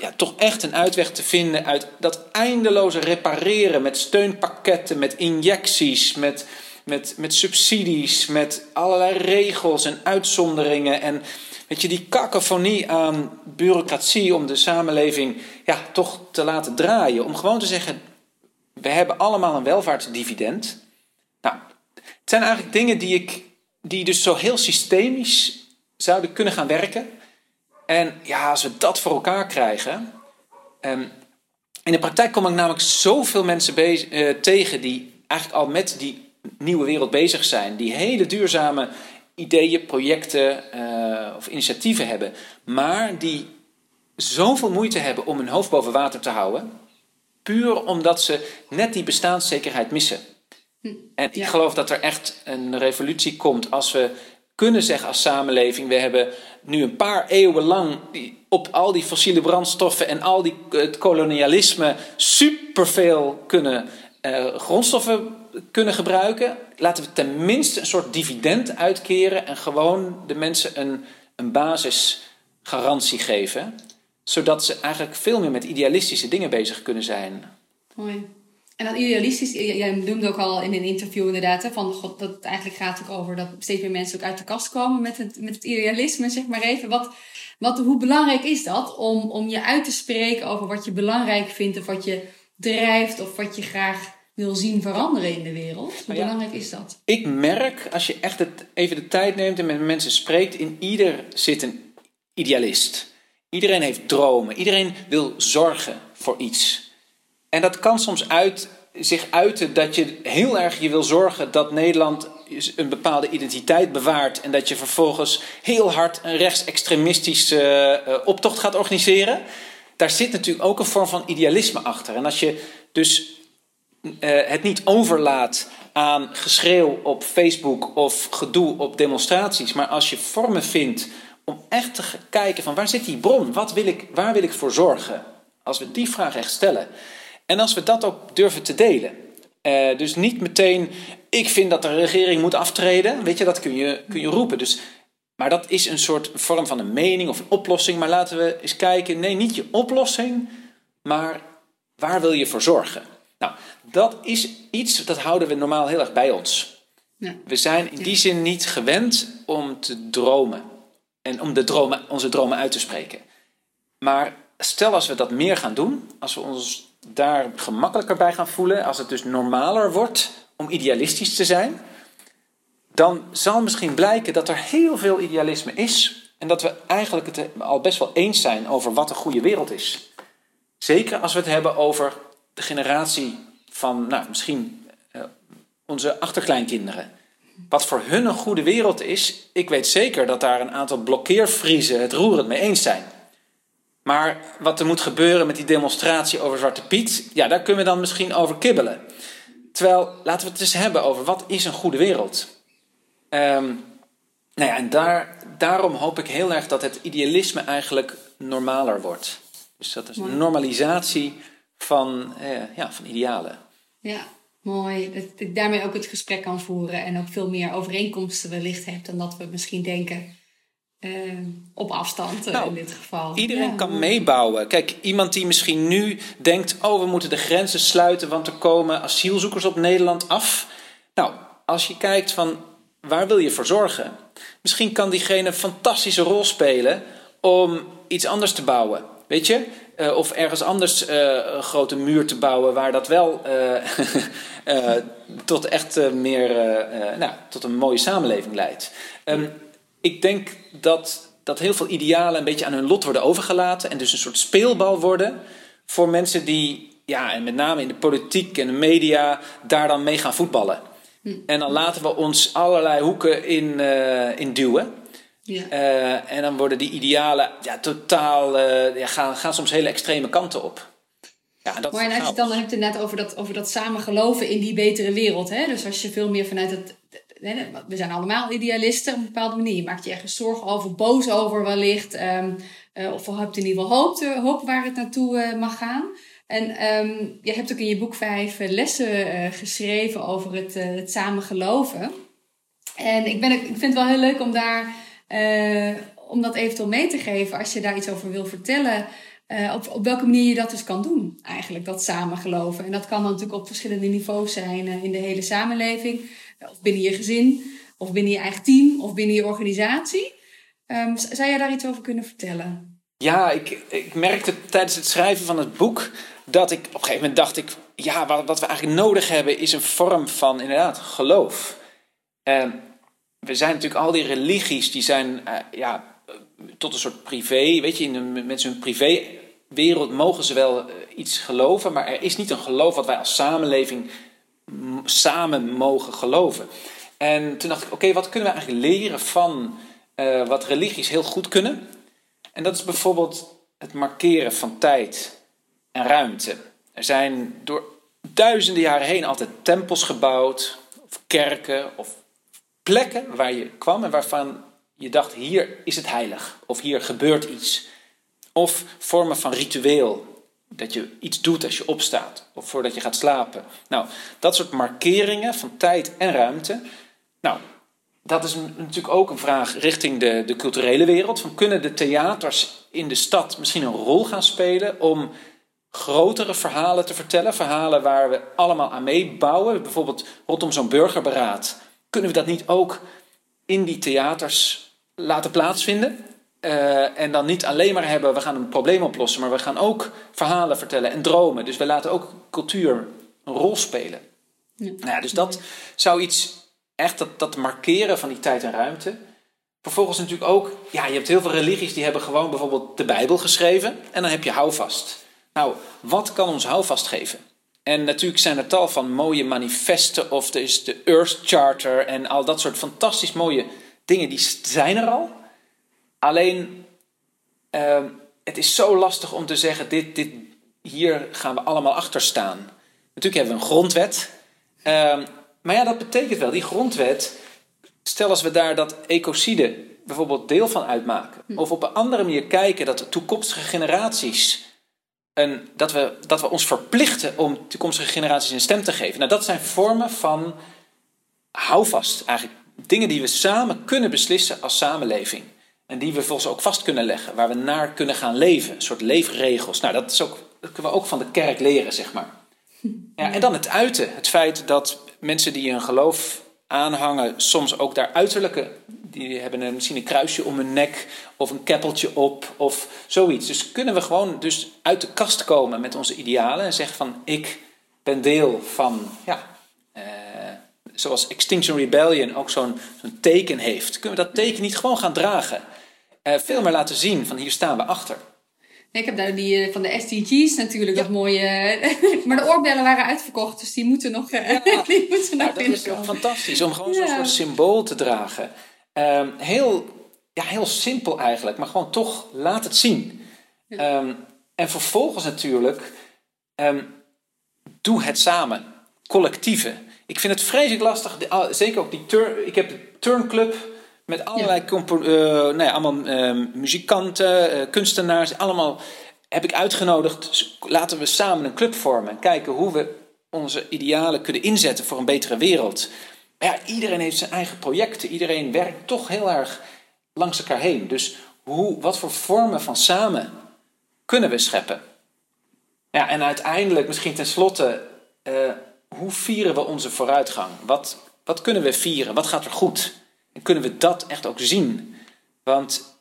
ja, toch echt een uitweg te vinden uit dat eindeloze repareren met steunpakketten, met injecties, met, met, met subsidies, met allerlei regels en uitzonderingen en Weet je, die kakofonie aan bureaucratie om de samenleving ja, toch te laten draaien. Om gewoon te zeggen, we hebben allemaal een welvaartsdividend. Nou, het zijn eigenlijk dingen die, ik, die dus zo heel systemisch zouden kunnen gaan werken. En ja, als we dat voor elkaar krijgen. Um, in de praktijk kom ik namelijk zoveel mensen bezig, uh, tegen die eigenlijk al met die nieuwe wereld bezig zijn. Die hele duurzame ideeën, projecten uh, of initiatieven hebben, maar die zoveel moeite hebben om hun hoofd boven water te houden, puur omdat ze net die bestaanszekerheid missen. Hm, en ik geloof dat er echt een revolutie komt als we kunnen zeggen als samenleving: we hebben nu een paar eeuwen lang op al die fossiele brandstoffen en al die, het kolonialisme superveel kunnen uh, grondstoffen kunnen gebruiken, laten we tenminste een soort dividend uitkeren en gewoon de mensen een, een basisgarantie geven, zodat ze eigenlijk veel meer met idealistische dingen bezig kunnen zijn. Mooi. En dat idealistisch, jij noemde ook al in een interview inderdaad, hè, van God, dat het eigenlijk gaat ook over dat steeds meer mensen ook uit de kast komen met het, met het idealisme, zeg maar even. Wat, wat, hoe belangrijk is dat om, om je uit te spreken over wat je belangrijk vindt of wat je drijft of wat je graag wil zien veranderen in de wereld. Hoe belangrijk is dat? Ik merk, als je echt het, even de tijd neemt en met mensen spreekt, in ieder zit een idealist. Iedereen heeft dromen. Iedereen wil zorgen voor iets. En dat kan soms uit, zich uiten dat je heel erg je wil zorgen dat Nederland een bepaalde identiteit bewaart. En dat je vervolgens heel hard een rechtsextremistische uh, optocht gaat organiseren. Daar zit natuurlijk ook een vorm van idealisme achter. En als je dus uh, het niet overlaat aan geschreeuw op Facebook of gedoe op demonstraties, maar als je vormen vindt om echt te kijken van waar zit die bron, wat wil ik, waar wil ik voor zorgen, als we die vraag echt stellen en als we dat ook durven te delen. Uh, dus niet meteen, ik vind dat de regering moet aftreden, weet je, dat kun je, kun je roepen. Dus, maar dat is een soort vorm van een mening of een oplossing. Maar laten we eens kijken, nee, niet je oplossing, maar waar wil je voor zorgen? Nou, dat is iets dat houden we normaal heel erg bij ons. Ja. We zijn in die zin niet gewend om te dromen. En om de dromen, onze dromen uit te spreken. Maar stel als we dat meer gaan doen, als we ons daar gemakkelijker bij gaan voelen, als het dus normaler wordt om idealistisch te zijn, dan zal misschien blijken dat er heel veel idealisme is en dat we eigenlijk het al best wel eens zijn over wat een goede wereld is. Zeker als we het hebben over de generatie van, nou, misschien uh, onze achterkleinkinderen. Wat voor hun een goede wereld is, ik weet zeker dat daar een aantal blokkeervriezen het roerend mee eens zijn. Maar wat er moet gebeuren met die demonstratie over Zwarte Piet, ja, daar kunnen we dan misschien over kibbelen. Terwijl, laten we het eens hebben over wat is een goede wereld. Um, nou ja, en daar, daarom hoop ik heel erg dat het idealisme eigenlijk normaler wordt. Dus dat is een normalisatie van, eh, ja, van idealen. Ja, mooi. Dat ik daarmee ook het gesprek kan voeren en ook veel meer overeenkomsten wellicht hebt dan dat we misschien denken. Uh, op afstand uh, nou, in dit geval. Iedereen kan meebouwen. Kijk, iemand die misschien nu denkt: oh, we moeten de grenzen sluiten, want er komen asielzoekers op Nederland af. Nou, als je kijkt van waar wil je voor zorgen? Misschien kan diegene een fantastische rol spelen om iets anders te bouwen. Weet je? Uh, of ergens anders een grote muur te bouwen waar dat wel tot echt meer, nou, tot een mooie samenleving leidt. Um, ik denk dat, dat heel veel idealen een beetje aan hun lot worden overgelaten en dus een soort speelbal worden voor mensen die, ja, en met name in de politiek en de media, daar dan mee gaan voetballen. Hm. En dan laten we ons allerlei hoeken in, uh, in duwen. Ja. Uh, en dan worden die idealen ja, totaal, uh, ja, gaan, gaan soms hele extreme kanten op. Ja, dat maar als je dan hebt het net over dat, over dat samen geloven in die betere wereld. Hè? Dus als je veel meer vanuit het. We zijn allemaal idealisten op een bepaalde manier. Je maakt je ergens zorgen over, boos over wellicht. Um, uh, of hebt in ieder geval hoop, hoop waar het naartoe mag gaan. En um, je hebt ook in je boek vijf eh, lessen uh, geschreven over het, uh, het samen geloven. En ik, ben, ik vind het wel heel leuk om, daar, om dat eventueel mee te geven als je daar iets over wil vertellen. op, op welke manier je dat dus kan doen, eigenlijk, dat samen geloven. En dat kan dan natuurlijk op verschillende niveaus zijn in de hele samenleving. Of binnen je gezin, of binnen je eigen team, of binnen je organisatie. Um, zou jij daar iets over kunnen vertellen? Ja, ik, ik merkte tijdens het schrijven van het boek dat ik op een gegeven moment dacht ik, ja, wat, wat we eigenlijk nodig hebben is een vorm van inderdaad geloof. Uh, we zijn natuurlijk al die religies, die zijn uh, ja, tot een soort privé, weet je, in met zijn privéwereld mogen ze wel uh, iets geloven, maar er is niet een geloof wat wij als samenleving samen mogen geloven. En toen dacht ik, oké, wat kunnen we eigenlijk leren van uh, wat religies heel goed kunnen? En dat is bijvoorbeeld het markeren van tijd en ruimte. Er zijn door duizenden jaren heen altijd tempels gebouwd, of kerken, of plekken waar je kwam en waarvan je dacht: hier is het heilig, of hier gebeurt iets. Of vormen van ritueel, dat je iets doet als je opstaat, of voordat je gaat slapen. Nou, dat soort markeringen van tijd en ruimte. Nou, dat is natuurlijk ook een vraag richting de, de culturele wereld. Van kunnen de theaters in de stad misschien een rol gaan spelen om grotere verhalen te vertellen. Verhalen waar we allemaal aan meebouwen. Bijvoorbeeld rondom zo'n burgerberaad. Kunnen we dat niet ook in die theaters laten plaatsvinden? Uh, en dan niet alleen maar hebben, we gaan een probleem oplossen, maar we gaan ook verhalen vertellen en dromen. Dus we laten ook cultuur een rol spelen. Ja. Nou ja, dus dat zou iets, echt dat, dat markeren van die tijd en ruimte. Vervolgens natuurlijk ook, ja, je hebt heel veel religies die hebben gewoon bijvoorbeeld de Bijbel geschreven. En dan heb je houvast. Nou, wat kan ons houvast geven? En natuurlijk zijn er tal van mooie manifesten, of er is de Earth Charter en al dat soort fantastisch mooie dingen, die zijn er al. Alleen, uh, het is zo lastig om te zeggen, dit, dit, hier gaan we allemaal achter staan. Natuurlijk hebben we een grondwet. Uh, maar ja, dat betekent wel, die grondwet, stel als we daar dat ecocide bijvoorbeeld deel van uitmaken. Hm. Of op een andere manier kijken dat de toekomstige generaties een, dat, we, dat we ons verplichten om toekomstige generaties een stem te geven. Nou, dat zijn vormen van houvast, eigenlijk dingen die we samen kunnen beslissen als samenleving. En die we volgens ook vast kunnen leggen, waar we naar kunnen gaan leven. Een soort leefregels. Nou, dat, is ook, dat kunnen we ook van de kerk leren, zeg maar. Ja, en dan het uiten. Het feit dat mensen die een geloof aanhangen soms ook daar uiterlijke. Die hebben een, misschien een kruisje om hun nek of een keppeltje op of zoiets. Dus kunnen we gewoon dus uit de kast komen met onze idealen en zeggen van ik ben deel van, ja, zoals Extinction Rebellion ook zo'n zo'n teken heeft. Kunnen we dat teken niet gewoon gaan dragen? Eh, veel meer laten zien van hier staan we achter. Ik heb daar die eh, van de SDG's natuurlijk, dat mooie. eh, maar de oorbellen waren uitverkocht, dus die moeten nog, eh, die moeten Nou, dat is toch binnenkomen. fantastisch om gewoon Ja. zo'n soort symbool te dragen. Ehm, heel, ja, heel simpel eigenlijk, maar gewoon toch laat het zien. Ehm, en vervolgens natuurlijk, ehm, doe het samen. Collectieve. Ik vind het vreselijk lastig, zeker ook die turn. Ik heb de turnclub met allerlei eh, nou ja, allemaal ehm, muzikanten, eh, kunstenaars, allemaal heb ik uitgenodigd. Dus laten we samen een club vormen en kijken hoe we onze idealen kunnen inzetten voor een betere wereld. Maar ja, iedereen heeft zijn eigen projecten. Iedereen werkt toch heel erg langs elkaar heen. Dus hoe, wat voor vormen van samen kunnen we scheppen? Ja, en uiteindelijk, misschien tenslotte, eh hoe vieren we onze vooruitgang? Wat, wat kunnen we vieren? Wat gaat er goed? En kunnen we dat echt ook zien? Want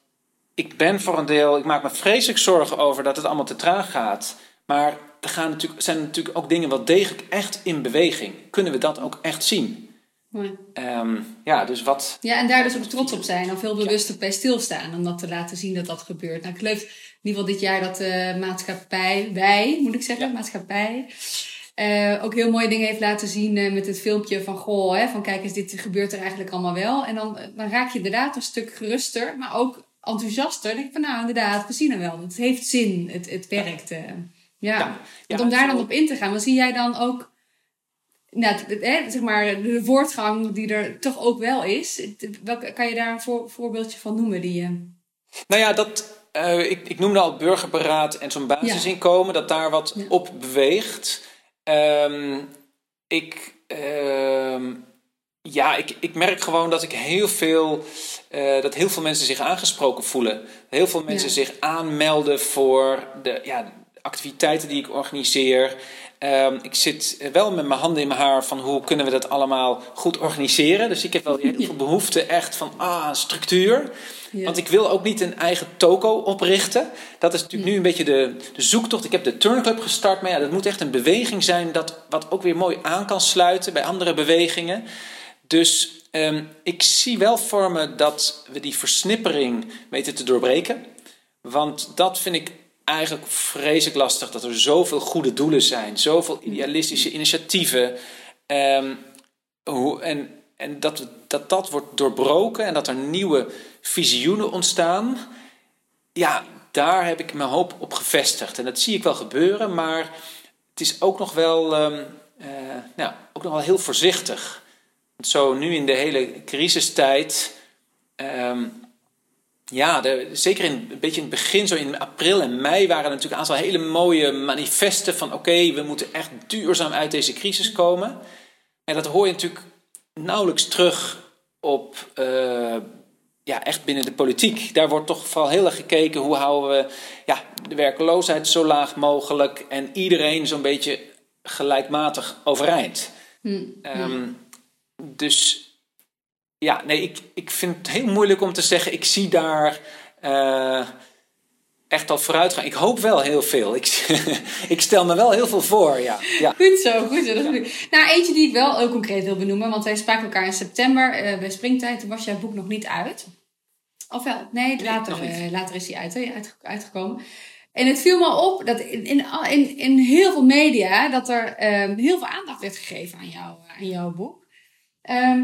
ik ben voor een deel, ik maak me vreselijk zorgen over dat het allemaal te traag gaat. Maar er gaan natuurlijk, zijn natuurlijk ook dingen wel degelijk echt in beweging. Kunnen we dat ook echt zien? Mooi. Ehm, ja, dus wat. Ja, en daar dus ook trots op zijn. Of heel bewust bij stilstaan. Om dat te laten zien dat dat gebeurt. Nou, ik geloof in ieder geval dit jaar dat de maatschappij, wij moet ik zeggen, maatschappij, eh, ook heel mooie dingen heeft laten zien eh, met het filmpje van goh, hè, van kijk eens, dit gebeurt er eigenlijk allemaal wel. En dan, eh, dan raak je inderdaad een stuk geruster, maar ook enthousiaster. Dan denk ik van nou, inderdaad, we zien het wel. Het heeft zin, het, het werkt. ja. Ja. Want Ja, om daar dan op in te gaan, wat zie jij dan ook nou, zeg maar, de voortgang die er toch ook wel is. Welke, kan je daar een voor- voorbeeldje van noemen? Die, eh, Nou ja, dat, ik, ik noemde al burgerberaad en zo'n basisinkomen, dat daar wat op beweegt. Ehm, ik, ehm, ja, ik, ik merk gewoon dat ik heel veel, eh, dat heel veel mensen zich aangesproken voelen. Heel veel mensen Ja. zich aanmelden voor de ja, activiteiten die ik organiseer. Ehm, ik zit wel met mijn handen in mijn haar van hoe kunnen we dat allemaal goed organiseren. Dus ik heb wel heel veel behoefte echt van ah, structuur. Ja. Want ik wil ook niet een eigen toko oprichten. Dat is natuurlijk nu een beetje de, de zoektocht. Ik heb de Turnclub gestart, maar ja, dat moet echt een beweging zijn dat wat ook weer mooi aan kan sluiten bij andere bewegingen. Dus ehm, ik zie wel voor me dat we die versnippering weten te doorbreken. Want dat vind ik eigenlijk vreselijk lastig. Dat er zoveel goede doelen zijn. Zoveel idealistische initiatieven. Ehm, hoe, en en dat, dat dat wordt doorbroken en dat er nieuwe visioenen ontstaan. Ja, daar heb ik mijn hoop op gevestigd. En dat zie ik wel gebeuren, maar het is ook nog wel, ehm, eh, nou, ook nog wel heel voorzichtig. Want zo nu in de hele crisistijd. ehm, ja, de, zeker in, een beetje in het begin, zo in april en mei, waren er natuurlijk een aantal hele mooie manifesten van: oké, we moeten echt duurzaam uit deze crisis komen. En dat hoor je natuurlijk nauwelijks terug op, eh, ja, echt binnen de politiek. Daar wordt toch vooral heel erg gekeken hoe houden we ja, de werkloosheid zo laag mogelijk en iedereen zo'n beetje gelijkmatig overeind. Ehm, Dus ja, nee, ik, ik vind het heel moeilijk om te zeggen, ik zie daar eh, echt al vooruitgang. Ik hoop wel heel veel. Ik, ik stel me wel heel veel voor, ja. ja. Goed zo, goed zo. Dat. Nou, eentje die ik wel heel concreet wil benoemen. Want wij spraken elkaar in september eh, bij Springtijd. Toen was jouw boek nog niet uit. Of wel? Nee, later, eh, later is die uit, hè, uit, uitgekomen. En het viel me op dat in, in, in, in heel veel media... dat er ehm, heel veel aandacht werd gegeven aan, jou, aan jouw boek. Ehm,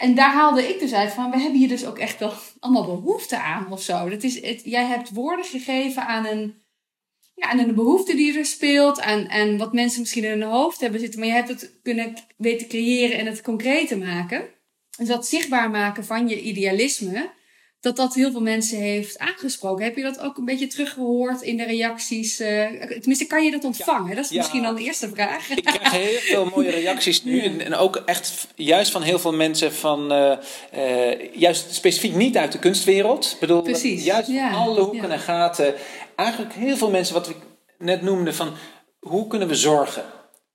en daar haalde ik dus uit van... we hebben hier dus ook echt wel allemaal behoefte aan of zo. Dat is het, jij hebt woorden gegeven aan een ja, aan een behoefte die er speelt, aan, aan wat mensen misschien in hun hoofd hebben zitten, maar je hebt het kunnen weten creëren en het concreet te maken. Dus dat zichtbaar maken van je idealisme, dat dat heel veel mensen heeft aangesproken. Heb je dat ook een beetje teruggehoord in de reacties? eh, tenminste, kan je dat ontvangen? Dat is Ja. misschien dan de eerste vraag. Ik krijg heel veel mooie reacties nu. En, en ook echt juist van heel veel mensen van... eh, eh, juist specifiek niet uit de kunstwereld. Ik bedoel, Precies, juist ja, van alle hoeken en gaten. Eigenlijk heel veel mensen wat ik net noemde van... Hoe kunnen we zorgen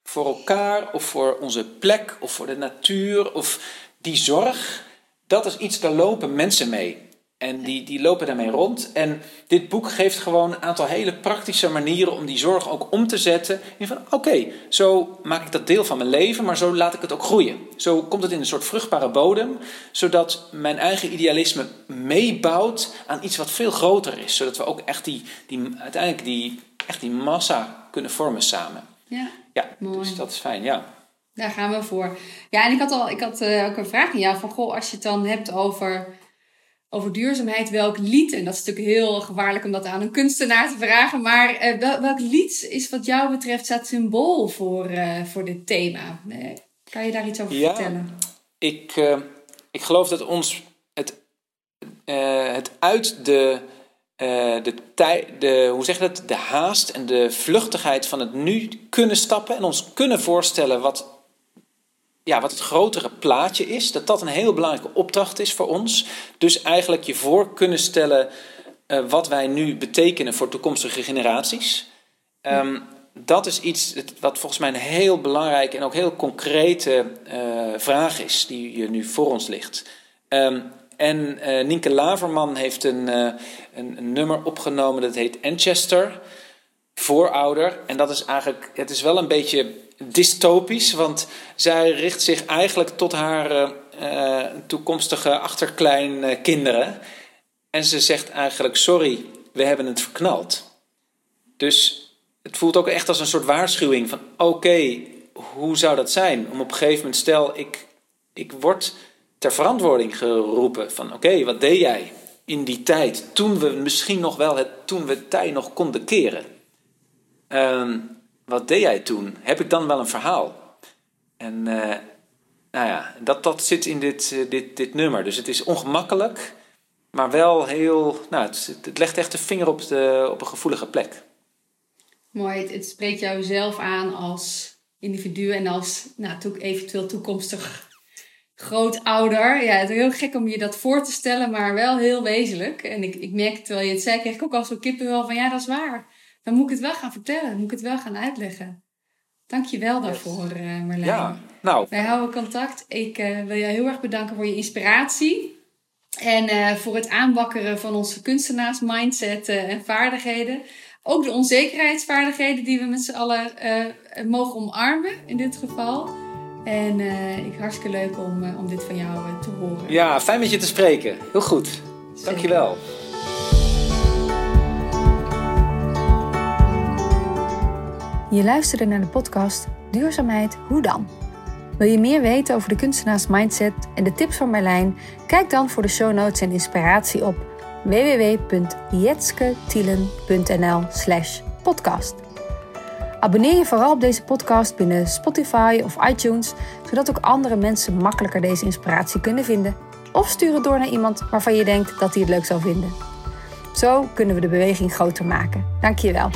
voor elkaar of voor onze plek of voor de natuur of die zorg, dat is iets, daar lopen mensen mee. En die, die lopen daarmee rond. En dit boek geeft gewoon een aantal hele praktische manieren om die zorg ook om te zetten. In van oké, zo maak ik dat deel van mijn leven, maar zo laat ik het ook groeien. Zo komt het in een soort vruchtbare bodem, zodat mijn eigen idealisme meebouwt aan iets wat veel groter is. Zodat we ook echt die, die, uiteindelijk die, echt die massa kunnen vormen samen. Ja, Ja, Mooi. dus dat is fijn, ja. daar gaan we voor. Ja, en ik had, al, ik had eh, ook een vraag aan jou. Van, goh, als je het dan hebt over, over duurzaamheid, welk lied... En dat is natuurlijk heel gevaarlijk om dat aan een kunstenaar te vragen. Maar eh, wel, welk lied is wat jou betreft staat symbool voor, eh, voor dit thema? Eh, kan je daar iets over Ja. vertellen? Ik, ik geloof dat ons het, het uit de, de, tij, de, hoe zeg je dat, de haast en de vluchtigheid van het nu kunnen stappen en ons kunnen voorstellen wat, ja, wat het grotere plaatje is, dat dat een heel belangrijke opdracht is voor ons. Dus eigenlijk je voor kunnen stellen eh, wat wij nu betekenen voor toekomstige generaties. Ehm, dat is iets wat volgens mij een heel belangrijke en ook heel concrete eh, vraag is die hier nu voor ons ligt. Ehm, en eh Nienke Laverman heeft een, een, nummer opgenomen dat heet Manchester, voorouder. En dat is eigenlijk, het is wel een beetje dystopisch, want zij richt zich eigenlijk tot haar eh, toekomstige achterkleinkinderen. En ze zegt eigenlijk, sorry, we hebben het verknald. Dus het voelt ook echt als een soort waarschuwing van oké, hoe zou dat zijn? Om op een gegeven moment, stel ik, ik word ter verantwoording geroepen van oké, wat deed jij in die tijd? Toen we misschien nog wel het, toen we het tij nog konden keren. Ehm, wat deed jij toen? Heb ik dan wel een verhaal? En eh, nou ja, dat, dat zit in dit, eh, dit, dit nummer. Dus het is ongemakkelijk, maar wel heel. Nou, het, het legt echt de vinger op, de, op een gevoelige plek. Mooi, het, spreekt jou zelf aan als individu en als nou, toe- eventueel toekomstig grootouder. Ja, het is heel gek om je dat voor te stellen, maar wel heel wezenlijk. En ik, ik merk, terwijl je het zei, kreeg ik ook al zo'n kippenvel van ja, dat is waar. Dan moet ik het wel gaan vertellen, dan moet ik het wel gaan uitleggen. Dank je wel daarvoor, eh Marlijn. Ja, nou, Wij houden contact. Ik eh, wil jou heel erg bedanken voor je inspiratie. En eh, voor het aanwakkeren van onze kunstenaars mindset eh, en vaardigheden. Ook de onzekerheidsvaardigheden die we met z'n allen eh, mogen omarmen in dit geval. En eh, ik hartstikke leuk om, eh, om dit van jou eh, te horen. ja, fijn met je te spreken. Heel goed. Dankjewel. Je luisterde naar de podcast Duurzaamheid, hoe dan? Wil je meer weten over de kunstenaars mindset en de tips van Marlijn? Kijk dan voor de show notes en inspiratie op www.jetsketielen.nl slash podcast. Abonneer je vooral op deze podcast binnen Spotify of iTunes, zodat ook andere mensen makkelijker deze inspiratie kunnen vinden. Of stuur het door naar iemand waarvan je denkt dat hij het leuk zou vinden. Zo kunnen we de beweging groter maken. Dank je wel.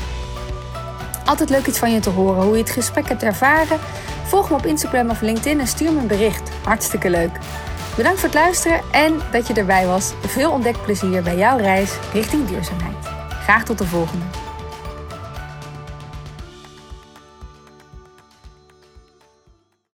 Altijd leuk iets van je te horen, hoe je het gesprek hebt ervaren. Volg me op Instagram of LinkedIn en stuur me een bericht. Hartstikke leuk. Bedankt voor het luisteren en dat je erbij was. Veel ontdekplezier bij jouw reis richting duurzaamheid. Graag tot de volgende.